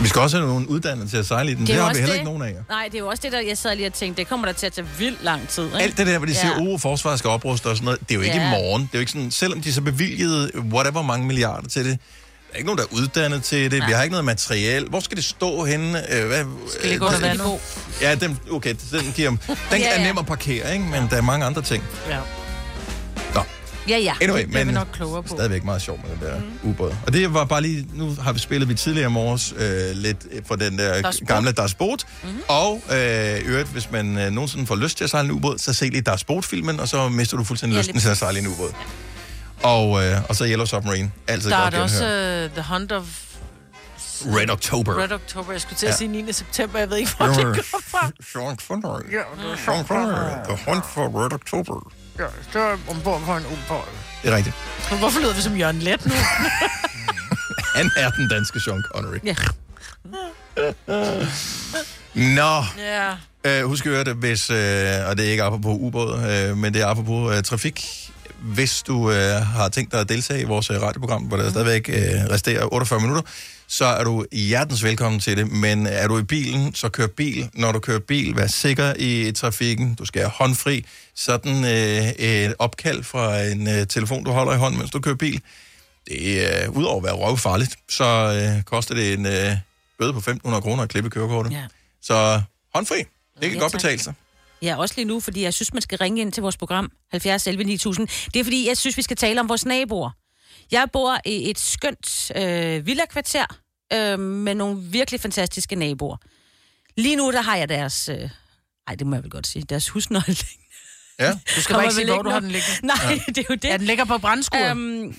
Vi skal også have nogen uddannet til at sejle i den. Det, det har vi heller det. ikke nogen af jer. Nej, det er jo også det, der jeg sad lige og tænkte, det kommer der til at tage vildt lang tid. Ikke? Alt det der, hvor de siger, Ja. at forsvaret skal opruste og sådan noget, det er jo ikke Ja. i morgen. Det er jo ikke sådan, selvom de så bevilgede whatever mange milliarder til det, der er ikke nogen, der er uddannet til det. Vi har ikke noget materiel. Hvor skal det stå henne? Øh, hvad, Skal ligge under vandet. Ja, den, okay, den, giver, den Ja, er ja. nem at parkere, ikke? men der er mange andre ting. Ja. Ja, ja. anyway, det men vi nok klogere på. stadigvæk meget sjovt med den der mm. ubåd. Og det var bare lige, nu har vi spillet vi tidligere i morges øh, lidt for den der Das Boot. gamle Das Boot. Mm-hmm. Og øh, i øvrigt, hvis man øh, nogensinde får lyst til at sejle en ubåd, så se lige Das Boot-filmen, og så mister du fuldstændig Ja, lysten til at sejle en ubåd. Og, øh, og så Yellow Submarine. Altid Der er godt der også genhør. uh, The Hunt of Red October. Red October. Jeg skulle til at Ja. sige 9. september. Jeg ved ikke, hvor det kommer fra. Sean Connery. Ja, Sean Connery. The Hunt for Red October. Ja, det er ombord på en ubåd. Det er rigtigt. Men Hvorfor lyder vi som Jørgen Let nu? Han er den danske Sean Connery. ja. Nå. ja. Øh, husk at høre det, hvis, øh, og det er ikke apropos ubåd, øh, men det er apropos øh, trafik. Hvis du øh, har tænkt dig at deltage i vores øh, radioprogram, hvor der stadigvæk øh, resterer 48 minutter, så er du hjertens velkommen til det. Men er du i bilen, så kør bil. Når du kører bil, vær sikker i trafikken. Du skal have håndfri. Sådan øh, et opkald fra en øh, telefon, du holder i hånden, mens du kører bil. Det er øh, udover at være røvfarligt, så øh, koster det en øh, bøde på 1.500 kroner at klippe kørekortet. Ja. Så håndfri. Det kan Ja, godt tak. betale sig. Ja, også lige nu, fordi jeg synes, man skal ringe ind til vores program 70 11 9000. Det er fordi, jeg synes, vi skal tale om vores naboer. Jeg bor i et skønt øh, villakvarter øh, med nogle virkelig fantastiske naboer. Lige nu, der har jeg deres... Øh, ej, det må jeg vel godt sige. Deres husnøgle. Ja. Du skal bare ikke sige, hvor du har den liggende. Nej, ja. det er jo det. Ja, den ligger på brændskuret. Øhm,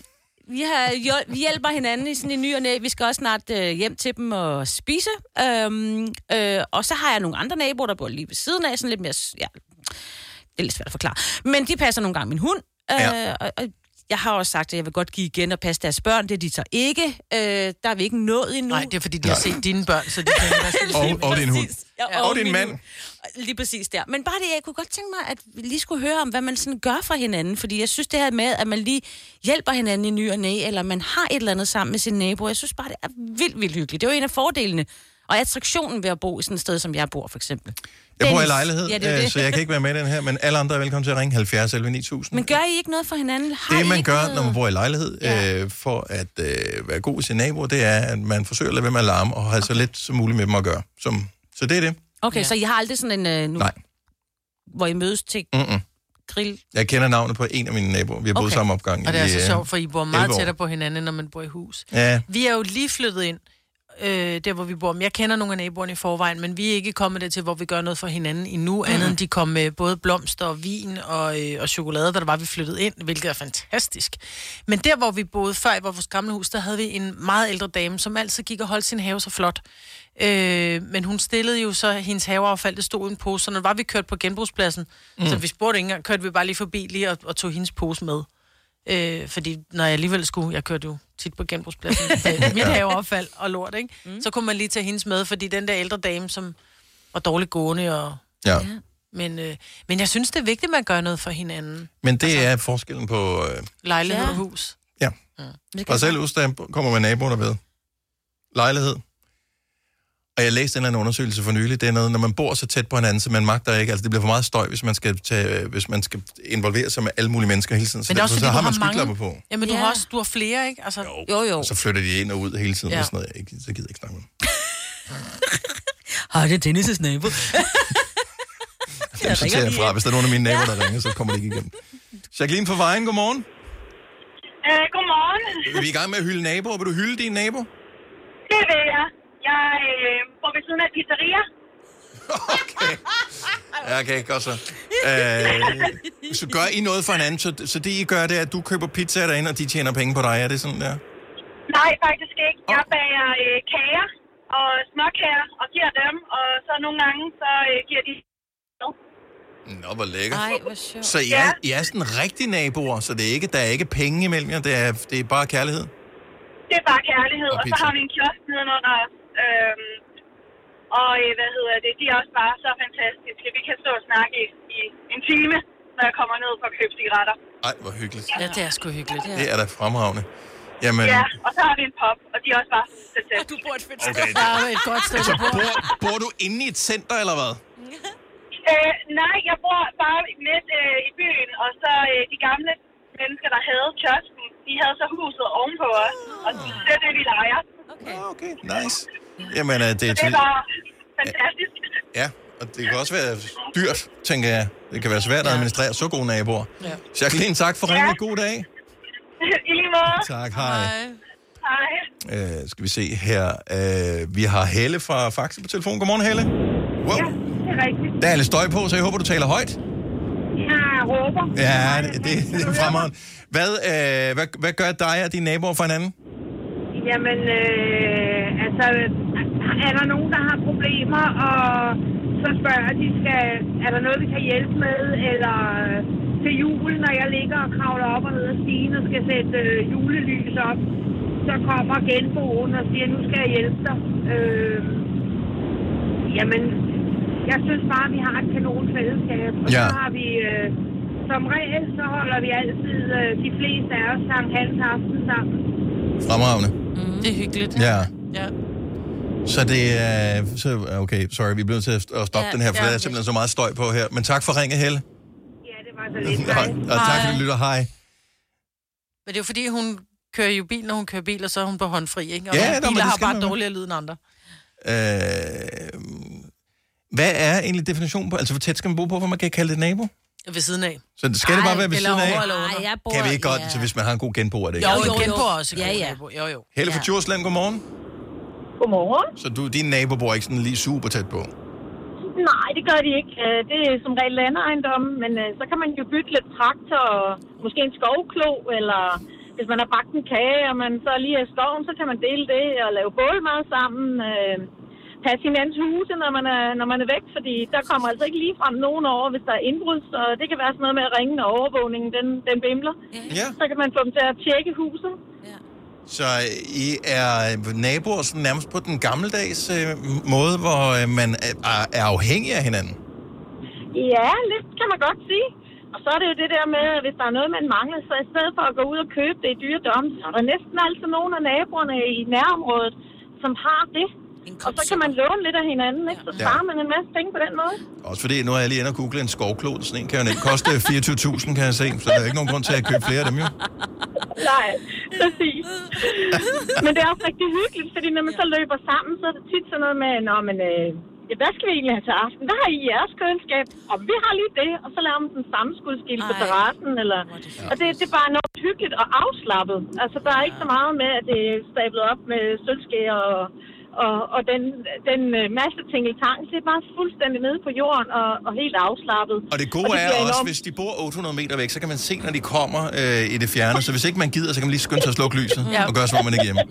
vi, har, vi hjælper hinanden i sådan en ny og næ. Vi skal også snart øh, hjem til dem og spise. Øhm, øh, og så har jeg nogle andre naboer, der bor lige ved siden af. Sådan lidt mere... Ja, det er lidt svært at forklare. Men de passer nogle gange min hund. Øh, Ja. og, og jeg har også sagt, at jeg vil godt give igen og passe deres børn. Det er de så ikke. Øh, der er vi ikke nået endnu. Nej, det er fordi, de har set dine børn, så de hvad skal Og, og din hund. Ja, Og din min mand. hund. Lige præcis der. Men bare det, jeg kunne godt tænke mig, at vi lige skulle høre om, hvad man sådan gør for hinanden. Fordi jeg synes det her med, at man lige hjælper hinanden i ny og næ, eller man har et eller andet sammen med sine naboer. Jeg synes bare, det er vildt, vildt hyggeligt. Det er jo en af fordelene. Og attraktionen ved at bo i sådan et sted, som jeg bor, for eksempel. Jeg bor i lejlighed, Ja, det øh, det. så jeg kan ikke være med i den her, men alle andre er velkommen til at ringe 70 11 9000. Men gør I ikke noget for hinanden? Har det, I man gør, noget... når man bor i lejlighed, ja. øh, for at øh, være god i sine naboer, det er, at man forsøger at lade være med at larme, og have så lidt som muligt med dem at gøre. Som, så det er det. Okay, ja. så I har aldrig sådan en... Øh, nu, Nej. Hvor I mødes til Mm-mm. grill? Jeg kender navnet på en af mine naboer. Vi har boet Okay. samme opgang Og det er så øh, sjovt, for I bor 11 meget tættere på hinanden, når man bor i hus. Ja. Vi er jo lige flyttet ind, øh, der hvor vi bor. Men jeg kender nogle af naboerne i forvejen, men vi er ikke kommet dertil, hvor vi gør noget for hinanden endnu, mm. andet end de kom med både blomster og vin og, øh, og chokolade, da der var vi flyttet ind, hvilket er fantastisk. Men der, hvor vi boede før i vores gamle hus, der havde vi en meget ældre dame, som altid gik og holdt sin have så flot. Øh, men hun stillede jo så hendes haveaffald, det stod i en pose, så når var vi kørt på genbrugspladsen, mm. så vi spurgte ikke engang, kørte vi bare lige forbi lige og, og tog hendes pose med. Øh, fordi når jeg alligevel skulle, jeg kørte jo tit på genbrugspladsen, med mit haveaffald og lort, ikke? Mm. så kunne man lige tage hendes med, fordi den der ældre dame, som var dårligt gående, og, Ja. men, øh, men jeg synes, det er vigtigt, at man gør noget for hinanden. Men det er forskellen på... Øh, Lejlighed Ja. og hus. ja. Det Og selv kommer med naboerne ved. Lejlighed. Og jeg læste en eller anden undersøgelse for nylig. Det er noget, når man bor så tæt på hinanden, så man magter ikke. Altså, det bliver for meget støj, hvis man skal, tage, hvis man skal involvere sig med alle mulige mennesker hele tiden. Så, Men det er også, derfor, fordi så har har man mange. skyklapper på. Jamen, du, Ja. har også, du har flere, ikke? Altså, Jo, jo. Og så flytter de ind og ud hele tiden. Ja. Ja. Og sådan noget. Jeg, så gider jeg ikke snakke med dem. Hej, det er Dennis' nabo. Dem sorterer jeg fra. Hvis der er nogen af mine naboer, der ringer, så kommer det ikke igennem. Jacqueline fra Vejen, godmorgen. Øh, godmorgen. Vi er i gang med at hylde naboer. Vil du hylde dine nabo? Det vil jeg. Jeg øh, bor ved siden af pizzeria. Ja, okay, godt så. Øh, så gør I noget for hinanden, så, så det I gør, det er, at du køber pizza derinde, og de tjener penge på dig. Er det sådan der? Nej, faktisk ikke. Jeg bager øh, kager og småkager og giver dem, og så nogle gange, så øh, giver de... Nå, hvor lækkert. Ej, hvor sjovt. Så I er, I er sådan rigtige naboer, så det er ikke, der er ikke penge imellem jer, det er, det er bare kærlighed? Det er bare kærlighed, Og og, så har vi en kiosk nedenunder os. Øhm, og øh, hvad hedder det, de er også bare så fantastiske. Vi kan stå og snakke i, i en time, når jeg kommer ned for at købe cigaretter. Ej, hvor hyggeligt. ja, det er sgu hyggeligt. Det er da fremragende. Jamen, Ja, og så har vi en pop, og de er også bare fantastiske. Du bor et fedt Okay. Ja, et godt sted, altså, du bor. bor, bor du inde i et center, eller hvad? Øh, nej, jeg bor bare midt øh, i byen, og så øh, de gamle mennesker, der havde kiosken, de havde så huset ovenpå os, og det er det, vi leger. Okay. Okay, nice. Jamen, øh, det er Det til... fantastisk. Ja, og det kan også være dyrt, tænker jeg. Det kan være svært at administrere så gode naboer. Ja. Jacqueline, tak for ringen. God dag. I lige måde. Tak, hej. Hej. Øh, skal vi se her. Øh, vi har Helle fra Faxe på telefon. Godmorgen, Helle. Wow. Det er rigtigt. Der er lidt støj på, så jeg håber, du taler højt. Jeg råber. Ja, det, det, det er fremragende. Hvad, øh, hvad, hvad gør dig og dine naboer for hinanden? Jamen, øh, altså, er der nogen, der har problemer, og så spørger de, skal, er der noget, vi kan hjælpe med, eller til jul, når jeg ligger og kravler op og ned ad stigen og skal sætte øh, julelys op, så kommer genboen og siger, nu skal jeg hjælpe dig. Øh, jamen, jeg synes bare, vi har et kanon fællesskab, og Ja. så har vi... Øh, som regel, så holder vi altid øh, de fleste af os Sankt Hans aften sammen. Fremragende. Mm, det er hyggeligt. Ja. Ja. Så det er... Så, okay, sorry, vi bliver nødt til at stoppe Ja, den her, for ja, der er simpelthen så meget støj på her. Men tak for ringet, Helle. Ja, det var så lidt. Og, og tak for, at du lytter. Hej. Men det er jo fordi, hun kører jo bil, når hun kører bil, og så er hun på håndfri, ikke? Og Ja, men biler det har bare dårligere lyd end andre. Øh, hvad er egentlig definitionen på... Altså, hvor tæt skal man bo på, hvor man kan kalde det nabo? Ved siden af. Så det skal det bare være ved siden af? over eller under. Ej, jeg bor... Kan vi ikke godt, så hvis man har en god genbo, er det ikke? Jo, jo, genbo er også Ja, ja, ja. ja. Jo, jo. Helle fra Djursland, godmorgen. Godmorgen. Så du, din nabo bor ikke sådan lige super tæt på? Nej, det gør de ikke. Øh, Det er som regel landeejendomme, men øh, så kan man jo bytte lidt traktor, og måske en skovklo, eller hvis man har bagt en kage, og man så lige er i skoven, så kan man dele det og lave bålmad sammen. Passe hinandens huse, når man, er, når man er væk, fordi der kommer altså ikke lige frem nogen over, hvis der er indbrud, så det kan være sådan noget med at ringe, når overvågningen den, den bimler. Ja. Så kan man få dem til at tjekke huset. Så I er naboer sådan nærmest på den gammeldags øh, måde, hvor øh, man er, er afhængig af hinanden? Ja, lidt kan man godt sige. Og så er det jo det der med, at hvis der er noget, man mangler, så i stedet for at gå ud og købe det i dyredom, så er der næsten altid nogle af naboerne i nærområdet, som har det. Og så kan man låne lidt af hinanden, ikke? så sparer man en masse penge på den måde. Også fordi, nu er jeg lige inde og google en skovklod. Sådan en kan jo nemt koste 24.000, kan jeg se. Så der er ikke nogen grund til at købe flere af dem, jo. Nej, præcis. Men det er også rigtig hyggeligt, fordi når man så løber sammen, så er det tit sådan noget med, Nå, men, øh, ja, hvad skal vi egentlig have til aften? Hvad har I i jeres køleskab? Og vi har lige det, og så laver man sådan en sammenskudskild på terrassen. Eller, og det, det er bare enormt hyggeligt og afslappet. Altså, der er ikke så meget med, at det er stablet op med sølvskæer og, og, og den, den øh, masse tingeltang. Det er bare fuldstændig nede på jorden og, og helt afslappet. Og det gode Og er bliver også, enormt- hvis de bor 800 meter væk, så kan man se, når de kommer øh, i det fjerne. Så hvis ikke man gider, så kan man lige skynde sig at slukke lyset Ja. og gøre, som om man ikke er hjemme.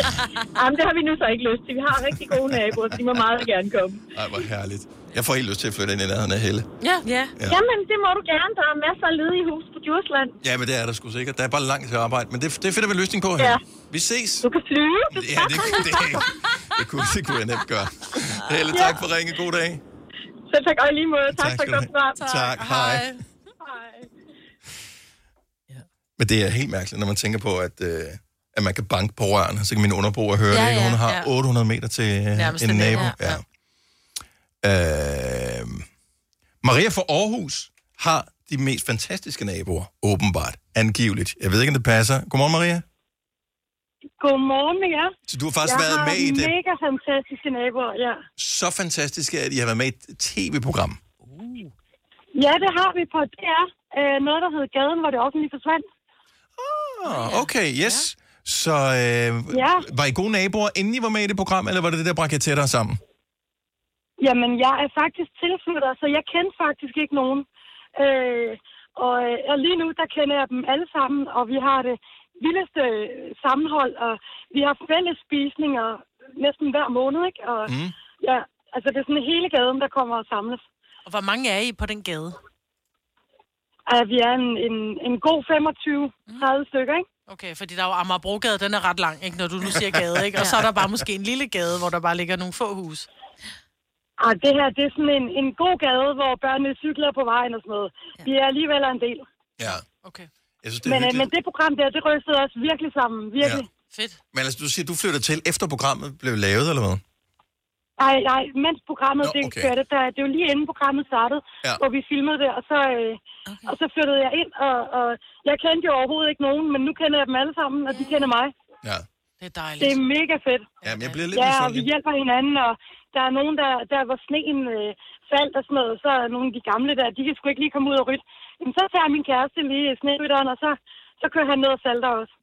Jamen, det har vi nu så ikke lyst til. Vi har rigtig gode naboer, så de må meget gerne komme. Ej, hvor herligt. Jeg får helt lyst til at flytte ind i nærheden af Helle. Ja. Ja. ja. Jamen, det må du gerne. Der er masser af ledige hus på Djursland. Ja, men det er der sgu sikkert. Der er bare langt til arbejde. Men det, det finder vi en løsning på her. Ja. Vi ses. Du kan flyve. Du Ja, det, det, det, det, kunne, det kunne jeg nemt gøre. Helle, tak for ringe. God dag. Så tak og lige måde. Tak, Tak for godt have. program. Tak. Hej. Men det er helt mærkeligt, når man tænker på, at, øh, at man kan banke på rørene, så kan min underbo høre Ja, det. Hun ja, har ja. 800 meter til øh, Nærmeste en nabo. nabo, Ja. Øh, Maria fra Aarhus har de mest fantastiske naboer, åbenbart, angiveligt. Jeg ved ikke, om det passer. Godmorgen, Maria. Godmorgen med jer. Så du har faktisk jeg været har med i det. mega fantastiske naboer, ja. Så fantastiske, at I har været med i et tv-program. Ja, det har vi på DR. Øh, noget, der hed Gaden, hvor det offentlige forsvandt. Ah, okay, yes. Så øh, Ja. var I gode naboer, inden I var med i det program, eller var det det, der bragte jer tættere sammen? Jamen, jeg er faktisk tilflytter, så jeg kender faktisk ikke nogen. Øh, og, øh, og lige nu, der kender jeg dem alle sammen, og vi har det vildeste øh, sammenhold, og vi har fælles spisninger næsten hver måned, ikke? Og, Mm. ja, altså det er sådan hele gaden, der kommer og samles. Og hvor mange er I på den gade? Uh, vi er en, en, en god 25-30 stykker, ikke? Okay, fordi der er jo Amagerbrogade, den er ret lang, ikke, når du nu siger gade, ikke? Og så er der bare måske en lille gade, hvor der bare ligger nogle få hus. Ah, det her, det er sådan en, en god gade, hvor børnene cykler på vejen og sådan noget. Ja. Vi er alligevel en del. Ja. Okay. Jeg synes, det er Men, øh, men det program der, det rystede os virkelig sammen. Virkelig. Fedt. Men altså, du siger, du flytter til, efter programmet blev lavet, eller hvad? Nej, nej, mens programmet Nå, det okay. kørte, der, det var lige inden programmet startede, Ja. ja. hvor vi filmede det, og så, øh, okay. og så flyttede jeg ind, og, og jeg kendte jo overhovedet ikke nogen, men nu kender jeg dem alle sammen, og de kender mig. Ja. Det er dejligt. Det er mega fedt. Ja, men jeg bliver lidt Ja, og vi misundelig. hjælper hinanden, og der er nogen, der, der hvor sneen øh, faldt og sådan noget, så er nogle af de gamle der, de kan sgu ikke lige komme ud og rydde. Jamen, så tager min kæreste lige snerytteren, og så, så kører han ned og salter også.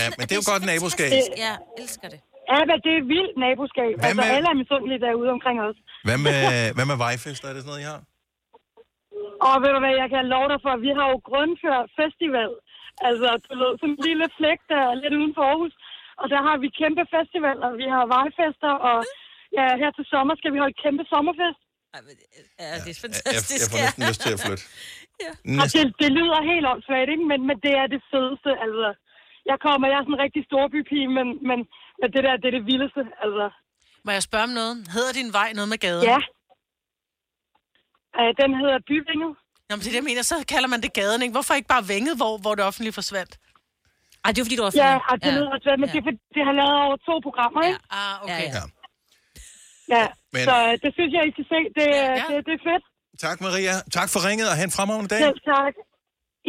Ja, men det er jo godt naboskab. Ja, elsker det. Ja, men det er vildt naboskab. Hvad altså, med- alle er misundelige derude omkring os. Hvad med, hvad med vejfester? Er det sådan noget, I har? Og ved du hvad, jeg kan love dig for, vi har jo Grundfør Festival. Altså, du ved, sådan en lille flæk, der er lidt uden for Aarhus. Og der har vi kæmpe festivaler, vi har vejfester, og ja, her til sommer skal vi holde kæmpe sommerfest. Ja, det er Jeg, jeg fantastisk. får næsten lyst til at flytte. Og det, det lyder helt åndssvagt, ikke? Men, men det er det fedeste, altså. Jeg kommer, jeg er sådan en rigtig storbypige, men, men, men det der, det er det vildeste, altså. Må jeg spørge om noget? Hedder din vej noget med gaden? Ja. Øh, den hedder Byvinget. Nå, men det er det, jeg mener, så kalder man det gaden, ikke? Hvorfor ikke bare Vænget, hvor, hvor det offentlige forsvandt? Ej, det var fordi, du var Ja, og det lyder åndssvagt, men det, er, det har lavet over to programmer, ikke? Ah, okay. Ja, ja. Ja, Men- så det synes jeg, I skal se. Det, ja, det, det er fedt. Tak, Maria. Tak for ringet, og have en fremragende dag. Selv tak.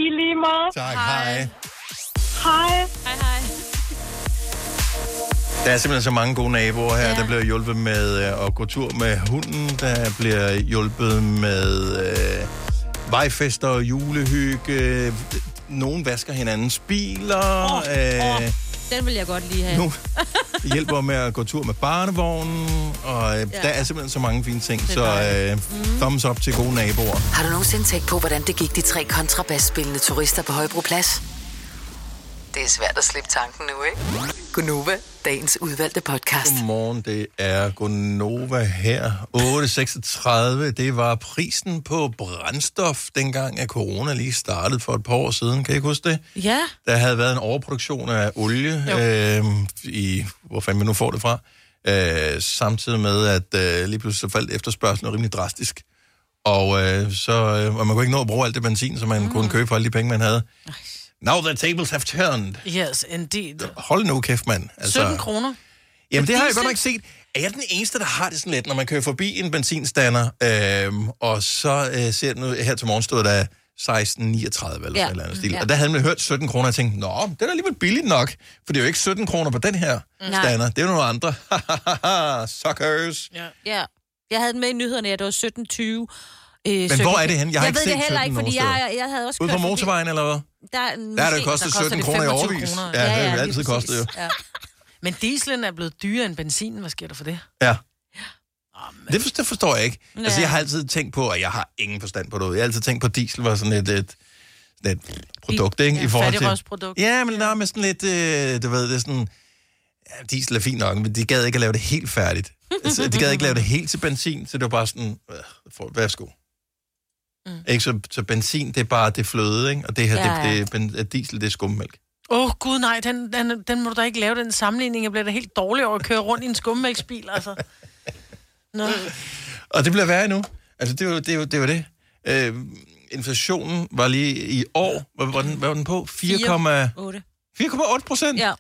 I lige måde. Tak, hej. Hej. Hej, hej. Der er simpelthen så mange gode naboer her. Ja. Der bliver hjulpet med øh, at gå tur med hunden. Der bliver hjulpet med øh, vejfester og julehygge. Nogen vasker hinandens biler. Åh, øh, åh, Den vil jeg godt lige have. Nu hjælper med at gå tur med barnevognen. Og øh, Ja. der er simpelthen så mange fine ting. Så øh, thumbs up til gode naboer. Har du nogensinde tænkt på, hvordan det gik de tre kontrabasspillende turister på Højbroplads? Det er svært at slippe tanken nu, ikke? Gunova, dagens udvalgte podcast. Godmorgen, det er Gonova her. 8.36, det var prisen på brændstof, dengang at corona lige startede for et par år siden. Kan I ikke huske det? Ja. Der havde været en overproduktion af olie, øh, i, hvor fanden vi nu får det fra, øh, samtidig med, at øh, lige pludselig så faldt efterspørgselen rimelig drastisk. Og, øh, så, øh, og man kunne ikke nå at bruge alt det benzin, som man mm. kunne købe for alle de penge, man havde. Now the tables have turned. Yes, indeed. Hold nu kæft, mand. Altså, 17 kroner. Jamen, det har jeg godt nok set. Er jeg den eneste, der har det sådan lidt, når man kører forbi en benzinstander, øhm, og så øh, ser ud, her til morgen stod der 16,39 eller Ja. eller andet stil. Ja. Og der havde man hørt 17 kroner, og jeg tænkte, nå, det er da alligevel billigt nok, for det er jo ikke 17 kroner på den her Nej. stander, det er jo nogle andre. Suckers. Ja. Ja. Jeg havde den med i nyhederne, at det var 1720. Øh, Men hvor er det henne? Jeg har jeg ikke ved set det heller 17 ikke, fordi jeg, jeg havde også Ude kørt på motorvejen, eller hvad? Der, er Der er det kostet der koster 17 det kroner i 25 overvis. kroner. Ja, det har altid kostet jo. Ja. Men dieselen er blevet dyrere end benzinen. Hvad sker der for det? Ja. Det, for, det forstår jeg ikke. Ja. Altså, Ja. jeg har altid tænkt på, og jeg har ingen forstand på det. Jeg har altid tænkt på, at diesel var sådan et, et, sådan et produkt, ikke? Ja, I forhold til... fattigrøvsprodukt. Ja, men der er med sådan lidt, øh, du ved, det er sådan... Ja, diesel er fint nok, men de gad ikke at lave det helt færdigt. Altså, de gad ikke lave det helt til benzin, så det var bare sådan, øh, for, værsgo. Mm. Ikke, så, så benzin, det er bare det fløde, ikke? Og det her, Ja, ja, det, det, ben, diesel, det er skummælk. Åh, oh, gud nej, den, den, den må du da ikke lave, den sammenligning. Jeg bliver da helt dårlig over at køre rundt i en skummælksbil, altså. Nå. Og det bliver værre nu. Altså, det jo det. Jo, det, jo det. Øh, inflationen var lige i år, hvad var den, hvad var den på? 4,8 4,8 procent? Ja.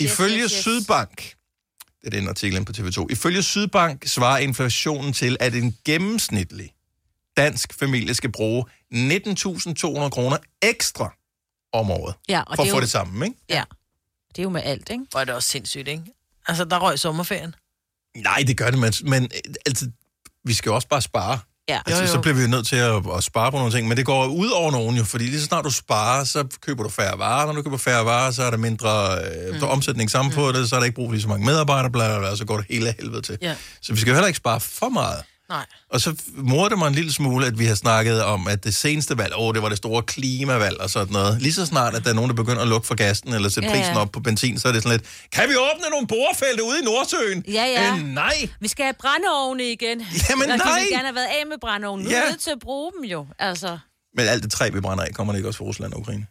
Ifølge yes, yes. Sydbank, det er den artikel på TV2, ifølge Sydbank svarer inflationen til, at en gennemsnitlig dansk familie skal bruge 19.200 kroner ekstra om året, Ja, og for det at få jo- det sammen, ikke? Ja. Det er jo med alt, ikke? Er det også sindssygt, ikke? Altså, der røg sommerferien. Nej, det gør det, men, men øh, altså, vi skal jo også bare spare. Ja. Altså, Jo, jo. så bliver vi jo nødt til at, at spare på nogle ting, men det går ud over nogen jo, fordi lige så snart du sparer, så køber du færre varer. Når du køber færre varer, så er der mindre øh, mm. omsætning sammen på det, så er der ikke brug for lige så mange medarbejdere, bla, bla, bla, og så går det hele af helvede til. Ja. Så vi skal jo heller ikke spare for meget. Nej. Og så morder det mig en lille smule, at vi har snakket om, at det seneste valg, åh, det var det store klimavalg og sådan noget. Lige så snart, at der er nogen, der begynder at lukke for gassen eller sætte Ja, prisen ja. op på benzin, så er det sådan lidt, kan vi åbne nogle borefelte ude i Nordsøen? Ja, ja. Øh, nej. Vi skal have brændeovne igen. Jamen, og de nej. vil gerne have været af med brændeovne. Nu er Ja. vi nødt til at bruge dem jo. Altså, Men alt det træ, vi brænder af, kommer det ikke også fra Rusland og Ukraine?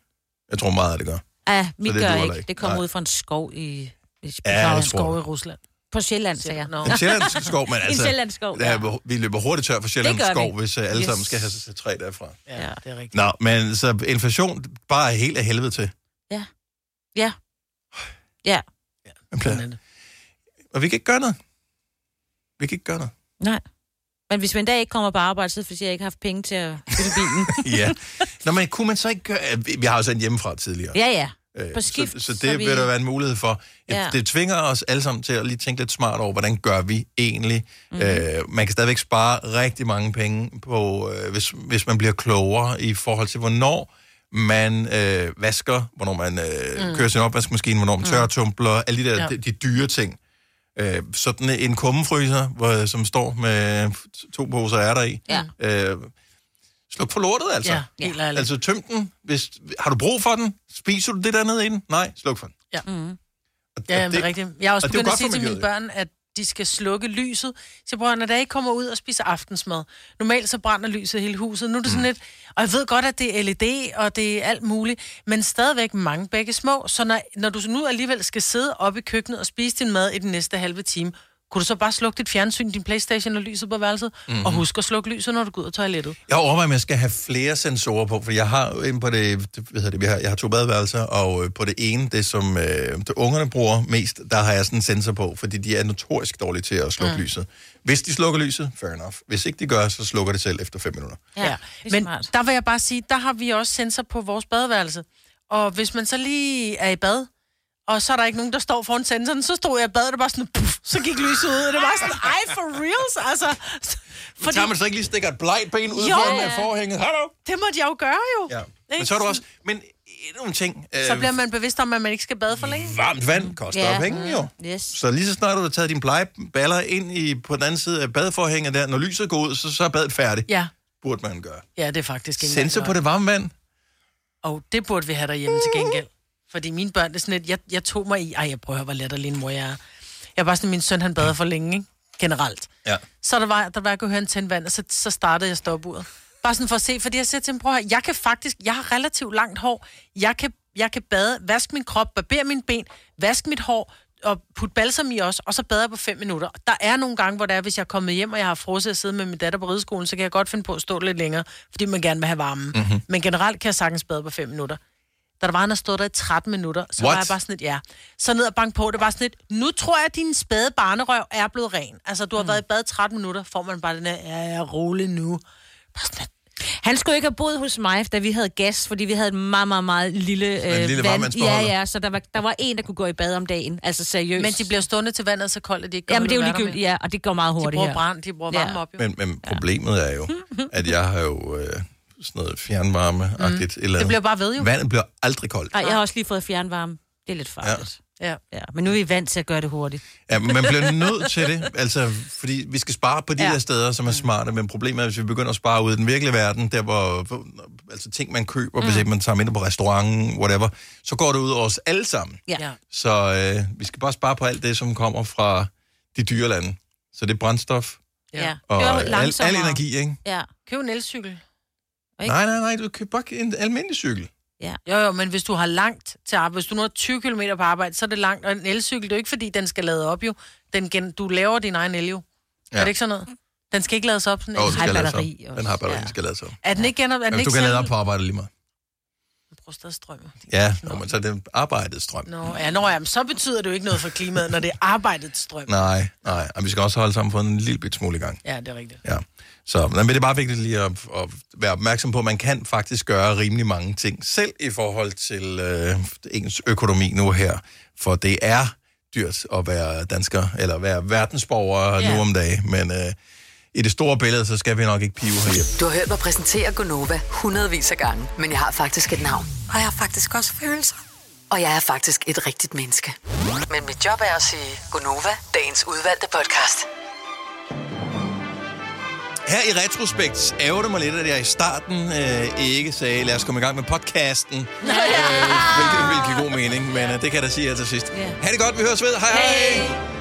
Jeg tror meget, at det gør. ja, mit det gør ikke. heller Det ikke. kommer Nej. ud fra en skov i... Ja, er jeg skov i Rusland. På Sjælland, sagde jeg. No. En sjællandsk skov, men altså... En sjællandsk skov, ja. Vi løber hurtigt tør for sjællandsk skov, hvis uh, alle Yes. sammen skal have sig træ derfra. Ja, det er rigtigt. Nå, men så inflation bare er helt af helvede til. Ja. Ja. Ja. Men, og vi kan ikke gøre noget. Vi kan ikke gøre noget. Nej. Men hvis man en dag ikke kommer på arbejde, så er det, fordi jeg ikke har haft penge til at fylde bilen. ja. Nå, men kunne man så ikke gøre... Vi vi har jo sendt hjemmefra tidligere. ja, ja. Øh, På skift. Så, så det så vi... vil der være en mulighed for. Ja. Det tvinger os alle sammen til at lige tænke lidt smart over, hvordan gør vi egentlig. Mhm. Mm. Øh, man kan stadigvæk spare rigtig mange penge, på, øh, hvis, hvis man bliver klogere i forhold til, hvornår man øh, vasker, hvornår man øh, Mm. kører sin opvaskemaskine, hvornår man Mm. tørretumbler, alle de der ja. de, de dyre ting. Øh, sådan en kummefryser, hvor, som står med to poser ærter i. Ja. Øh, sluk for lortet, altså. Ja, helt ærligt. Altså tøm den. Hvis, har du brug for den? Spiser du det der nede i den? Nej, sluk for den. Ja. Mm. Ja, det er det- rigtigt. Jeg har også og begyndt at sige til mine børn, at de skal slukke lyset. Så bror, når der ikke kommer ud og spiser aftensmad. Normalt så brænder lyset hele huset. Nu er det sådan lidt... Og jeg ved godt, at det er LED, og det er alt muligt, men stadigvæk mange begge små. Så når, når du nu alligevel skal sidde oppe i køkkenet og spise din mad i den næste halve time, kunne du så bare slukke dit fjernsyn, din Playstation og lyset på værelset, mm-hmm. Mhm. og husk at slukke lyset, når du går ud af toilettet. Jeg overvejer, om jeg skal have flere sensorer på, for jeg har jo inde på det, hvad hedder det vi har, jeg har to badeværelser, og øh, på det ene, det som øh, det ungerne bruger mest, der har jeg sådan en sensor på, fordi de er notorisk dårlige til at slukke Mm. mm. lyset. Hvis de slukker lyset, fair enough. Hvis ikke de gør, så slukker det selv efter 5 minutter. Ja, ja. men smart. der vil jeg bare sige, der har vi også sensor på vores badeværelse. Og hvis man så lige er i bad, og så er der ikke nogen, der står foran sensoren, så stod jeg i bad, og det var sådan, puff, så gik lyset ud, og det var sådan, ej, for reals, altså. Fordi... Tager man så ikke lige stikker et blegt ben ud Jo. foran ja. forhænget? Hallo? Det måtte jeg jo gøre jo. Ja. Men så er du også... Men endnu en ting... Øh, Så bliver man bevidst om, at man ikke skal bade for længe. Varmt vand koster Ja. penge, jo. Yes. Så lige så snart du har taget dine blegeballer ind i, på den anden side af badeforhænget der, når lyset går ud, så, så er badet færdigt. Ja. Burde man gøre. Ja, det er faktisk ikke Sensor på det varme vand? Og det burde vi have derhjemme til gengæld. Fordi mine børn, det er sådan lidt, jeg, jeg tog mig i, ej, jeg prøver, hvor latterlig en mor jeg er. Jeg bare sådan, min søn, han bader for længe, ikke? Generelt. Ja. Så der var, der var, jeg kunne høre en tænde vand, og så, så startede jeg stopuret. Bare sådan for at se, fordi jeg siger til ham, prøv jeg kan faktisk, jeg har relativt langt hår, jeg kan, jeg kan bade, vaske min krop, barbere mine ben, vaske mit hår, og putte balsam i også, og så bader jeg på fem minutter. Der er nogle gange, hvor det er, hvis jeg er kommet hjem, og jeg har frosset at sidde med min datter på rideskolen, så kan jeg godt finde på at stå lidt længere, fordi man gerne vil have varmen. Mhm. Mm-hmm. Men generelt kan jeg sagtens bade på fem minutter. Da der var, han har stået der i 13 minutter, så What? var jeg bare sådan lidt, ja. Så ned og bank på, det var sådan lidt, nu tror jeg, at din spæde barnerøv er blevet ren. Altså, du har mm. været i bad i 13 minutter, får man bare den her, ja, jeg er rolig nu. Han skulle ikke have boet hos mig, da vi havde gas, fordi vi havde et meget, meget, meget lille, øh, En lille vand. Ja, ja, så der var, der var en, der kunne gå i bad om dagen. Altså seriøst. Men de bliver stående til vandet så koldt, at de ikke Ja, men det er jo ligegyldigt, ja, og det går meget De hurtigt bruger her. brand, de bruger varme op, jo. Men, men problemet er jo, at jeg har jo øh, sådan noget fjernvarme-agtigt. Mm. Eller Det bliver bare ved, jo. Vandet bliver aldrig koldt. Nej, jeg har også lige fået fjernvarme. Det er lidt farligt. Ja. ja. Men nu er vi vant til at gøre det hurtigt. Ja, men man bliver nødt til det, altså, fordi vi skal spare på de Ja. ja. der steder, som er smarte, men problemet er, hvis vi begynder at spare ud i den virkelige verden, der hvor, altså ting, man køber, mm. hvis ikke man tager mindre på restauranten, whatever, så går det ud over os alle sammen. Ja. Så øh, vi skal bare spare på alt det, som kommer fra de dyre lande. Så det er brændstof Ja. og Kør al, al energi, ikke? Ja. Køb en elcykel. Ikke? Nej, nej, nej, du køber bare en almindelig cykel. Ja. Jo, jo, men hvis du har langt til arbejde, hvis du nu har 20 km på arbejde, så er det langt. Og en elcykel, det er jo ikke fordi, den skal lade op jo. Den gen, du laver din egen el jo. Ja. Ja. Er det ikke sådan noget? Den skal ikke lades op. Sådan Jo, en den batteri. Den har batteri, den skal lades op. Er den ikke genop? Er den Jamen, ikke du kan lade op på arbejde lige meget. strøm. Ja, nå. men så er det arbejdets strøm. Nå, ja, nå, jamen, så betyder det jo ikke noget for klimaet, når det er arbejdets strøm. Nej, nej. Og vi skal også holde sammen på en lille bit smule i gang. Ja, det er rigtigt. Ja. Så men det er bare vigtigt lige at, at være opmærksom på, at man kan faktisk gøre rimelig mange ting selv i forhold til øh, ens økonomi nu her. For det er dyrt at være dansker, eller være verdensborger Ja. nu om dagen. Men øh, i det store billede, så skal vi nok ikke pive herhjemme. Du har hørt mig præsentere Gonova hundredvis af gange, men jeg har faktisk et navn. Og jeg har faktisk også følelser. Og jeg er faktisk et rigtigt menneske. Men mit job er at sige Gonova, dagens udvalgte podcast. Her i retrospekt ærger det mig lidt, at jeg i starten øh, ikke sagde, lad os komme i gang med podcasten. Øh, hvilket vil give god mening, men øh, det kan jeg da sige her til sidst. Ha' det godt, vi høres ved. Hej hej!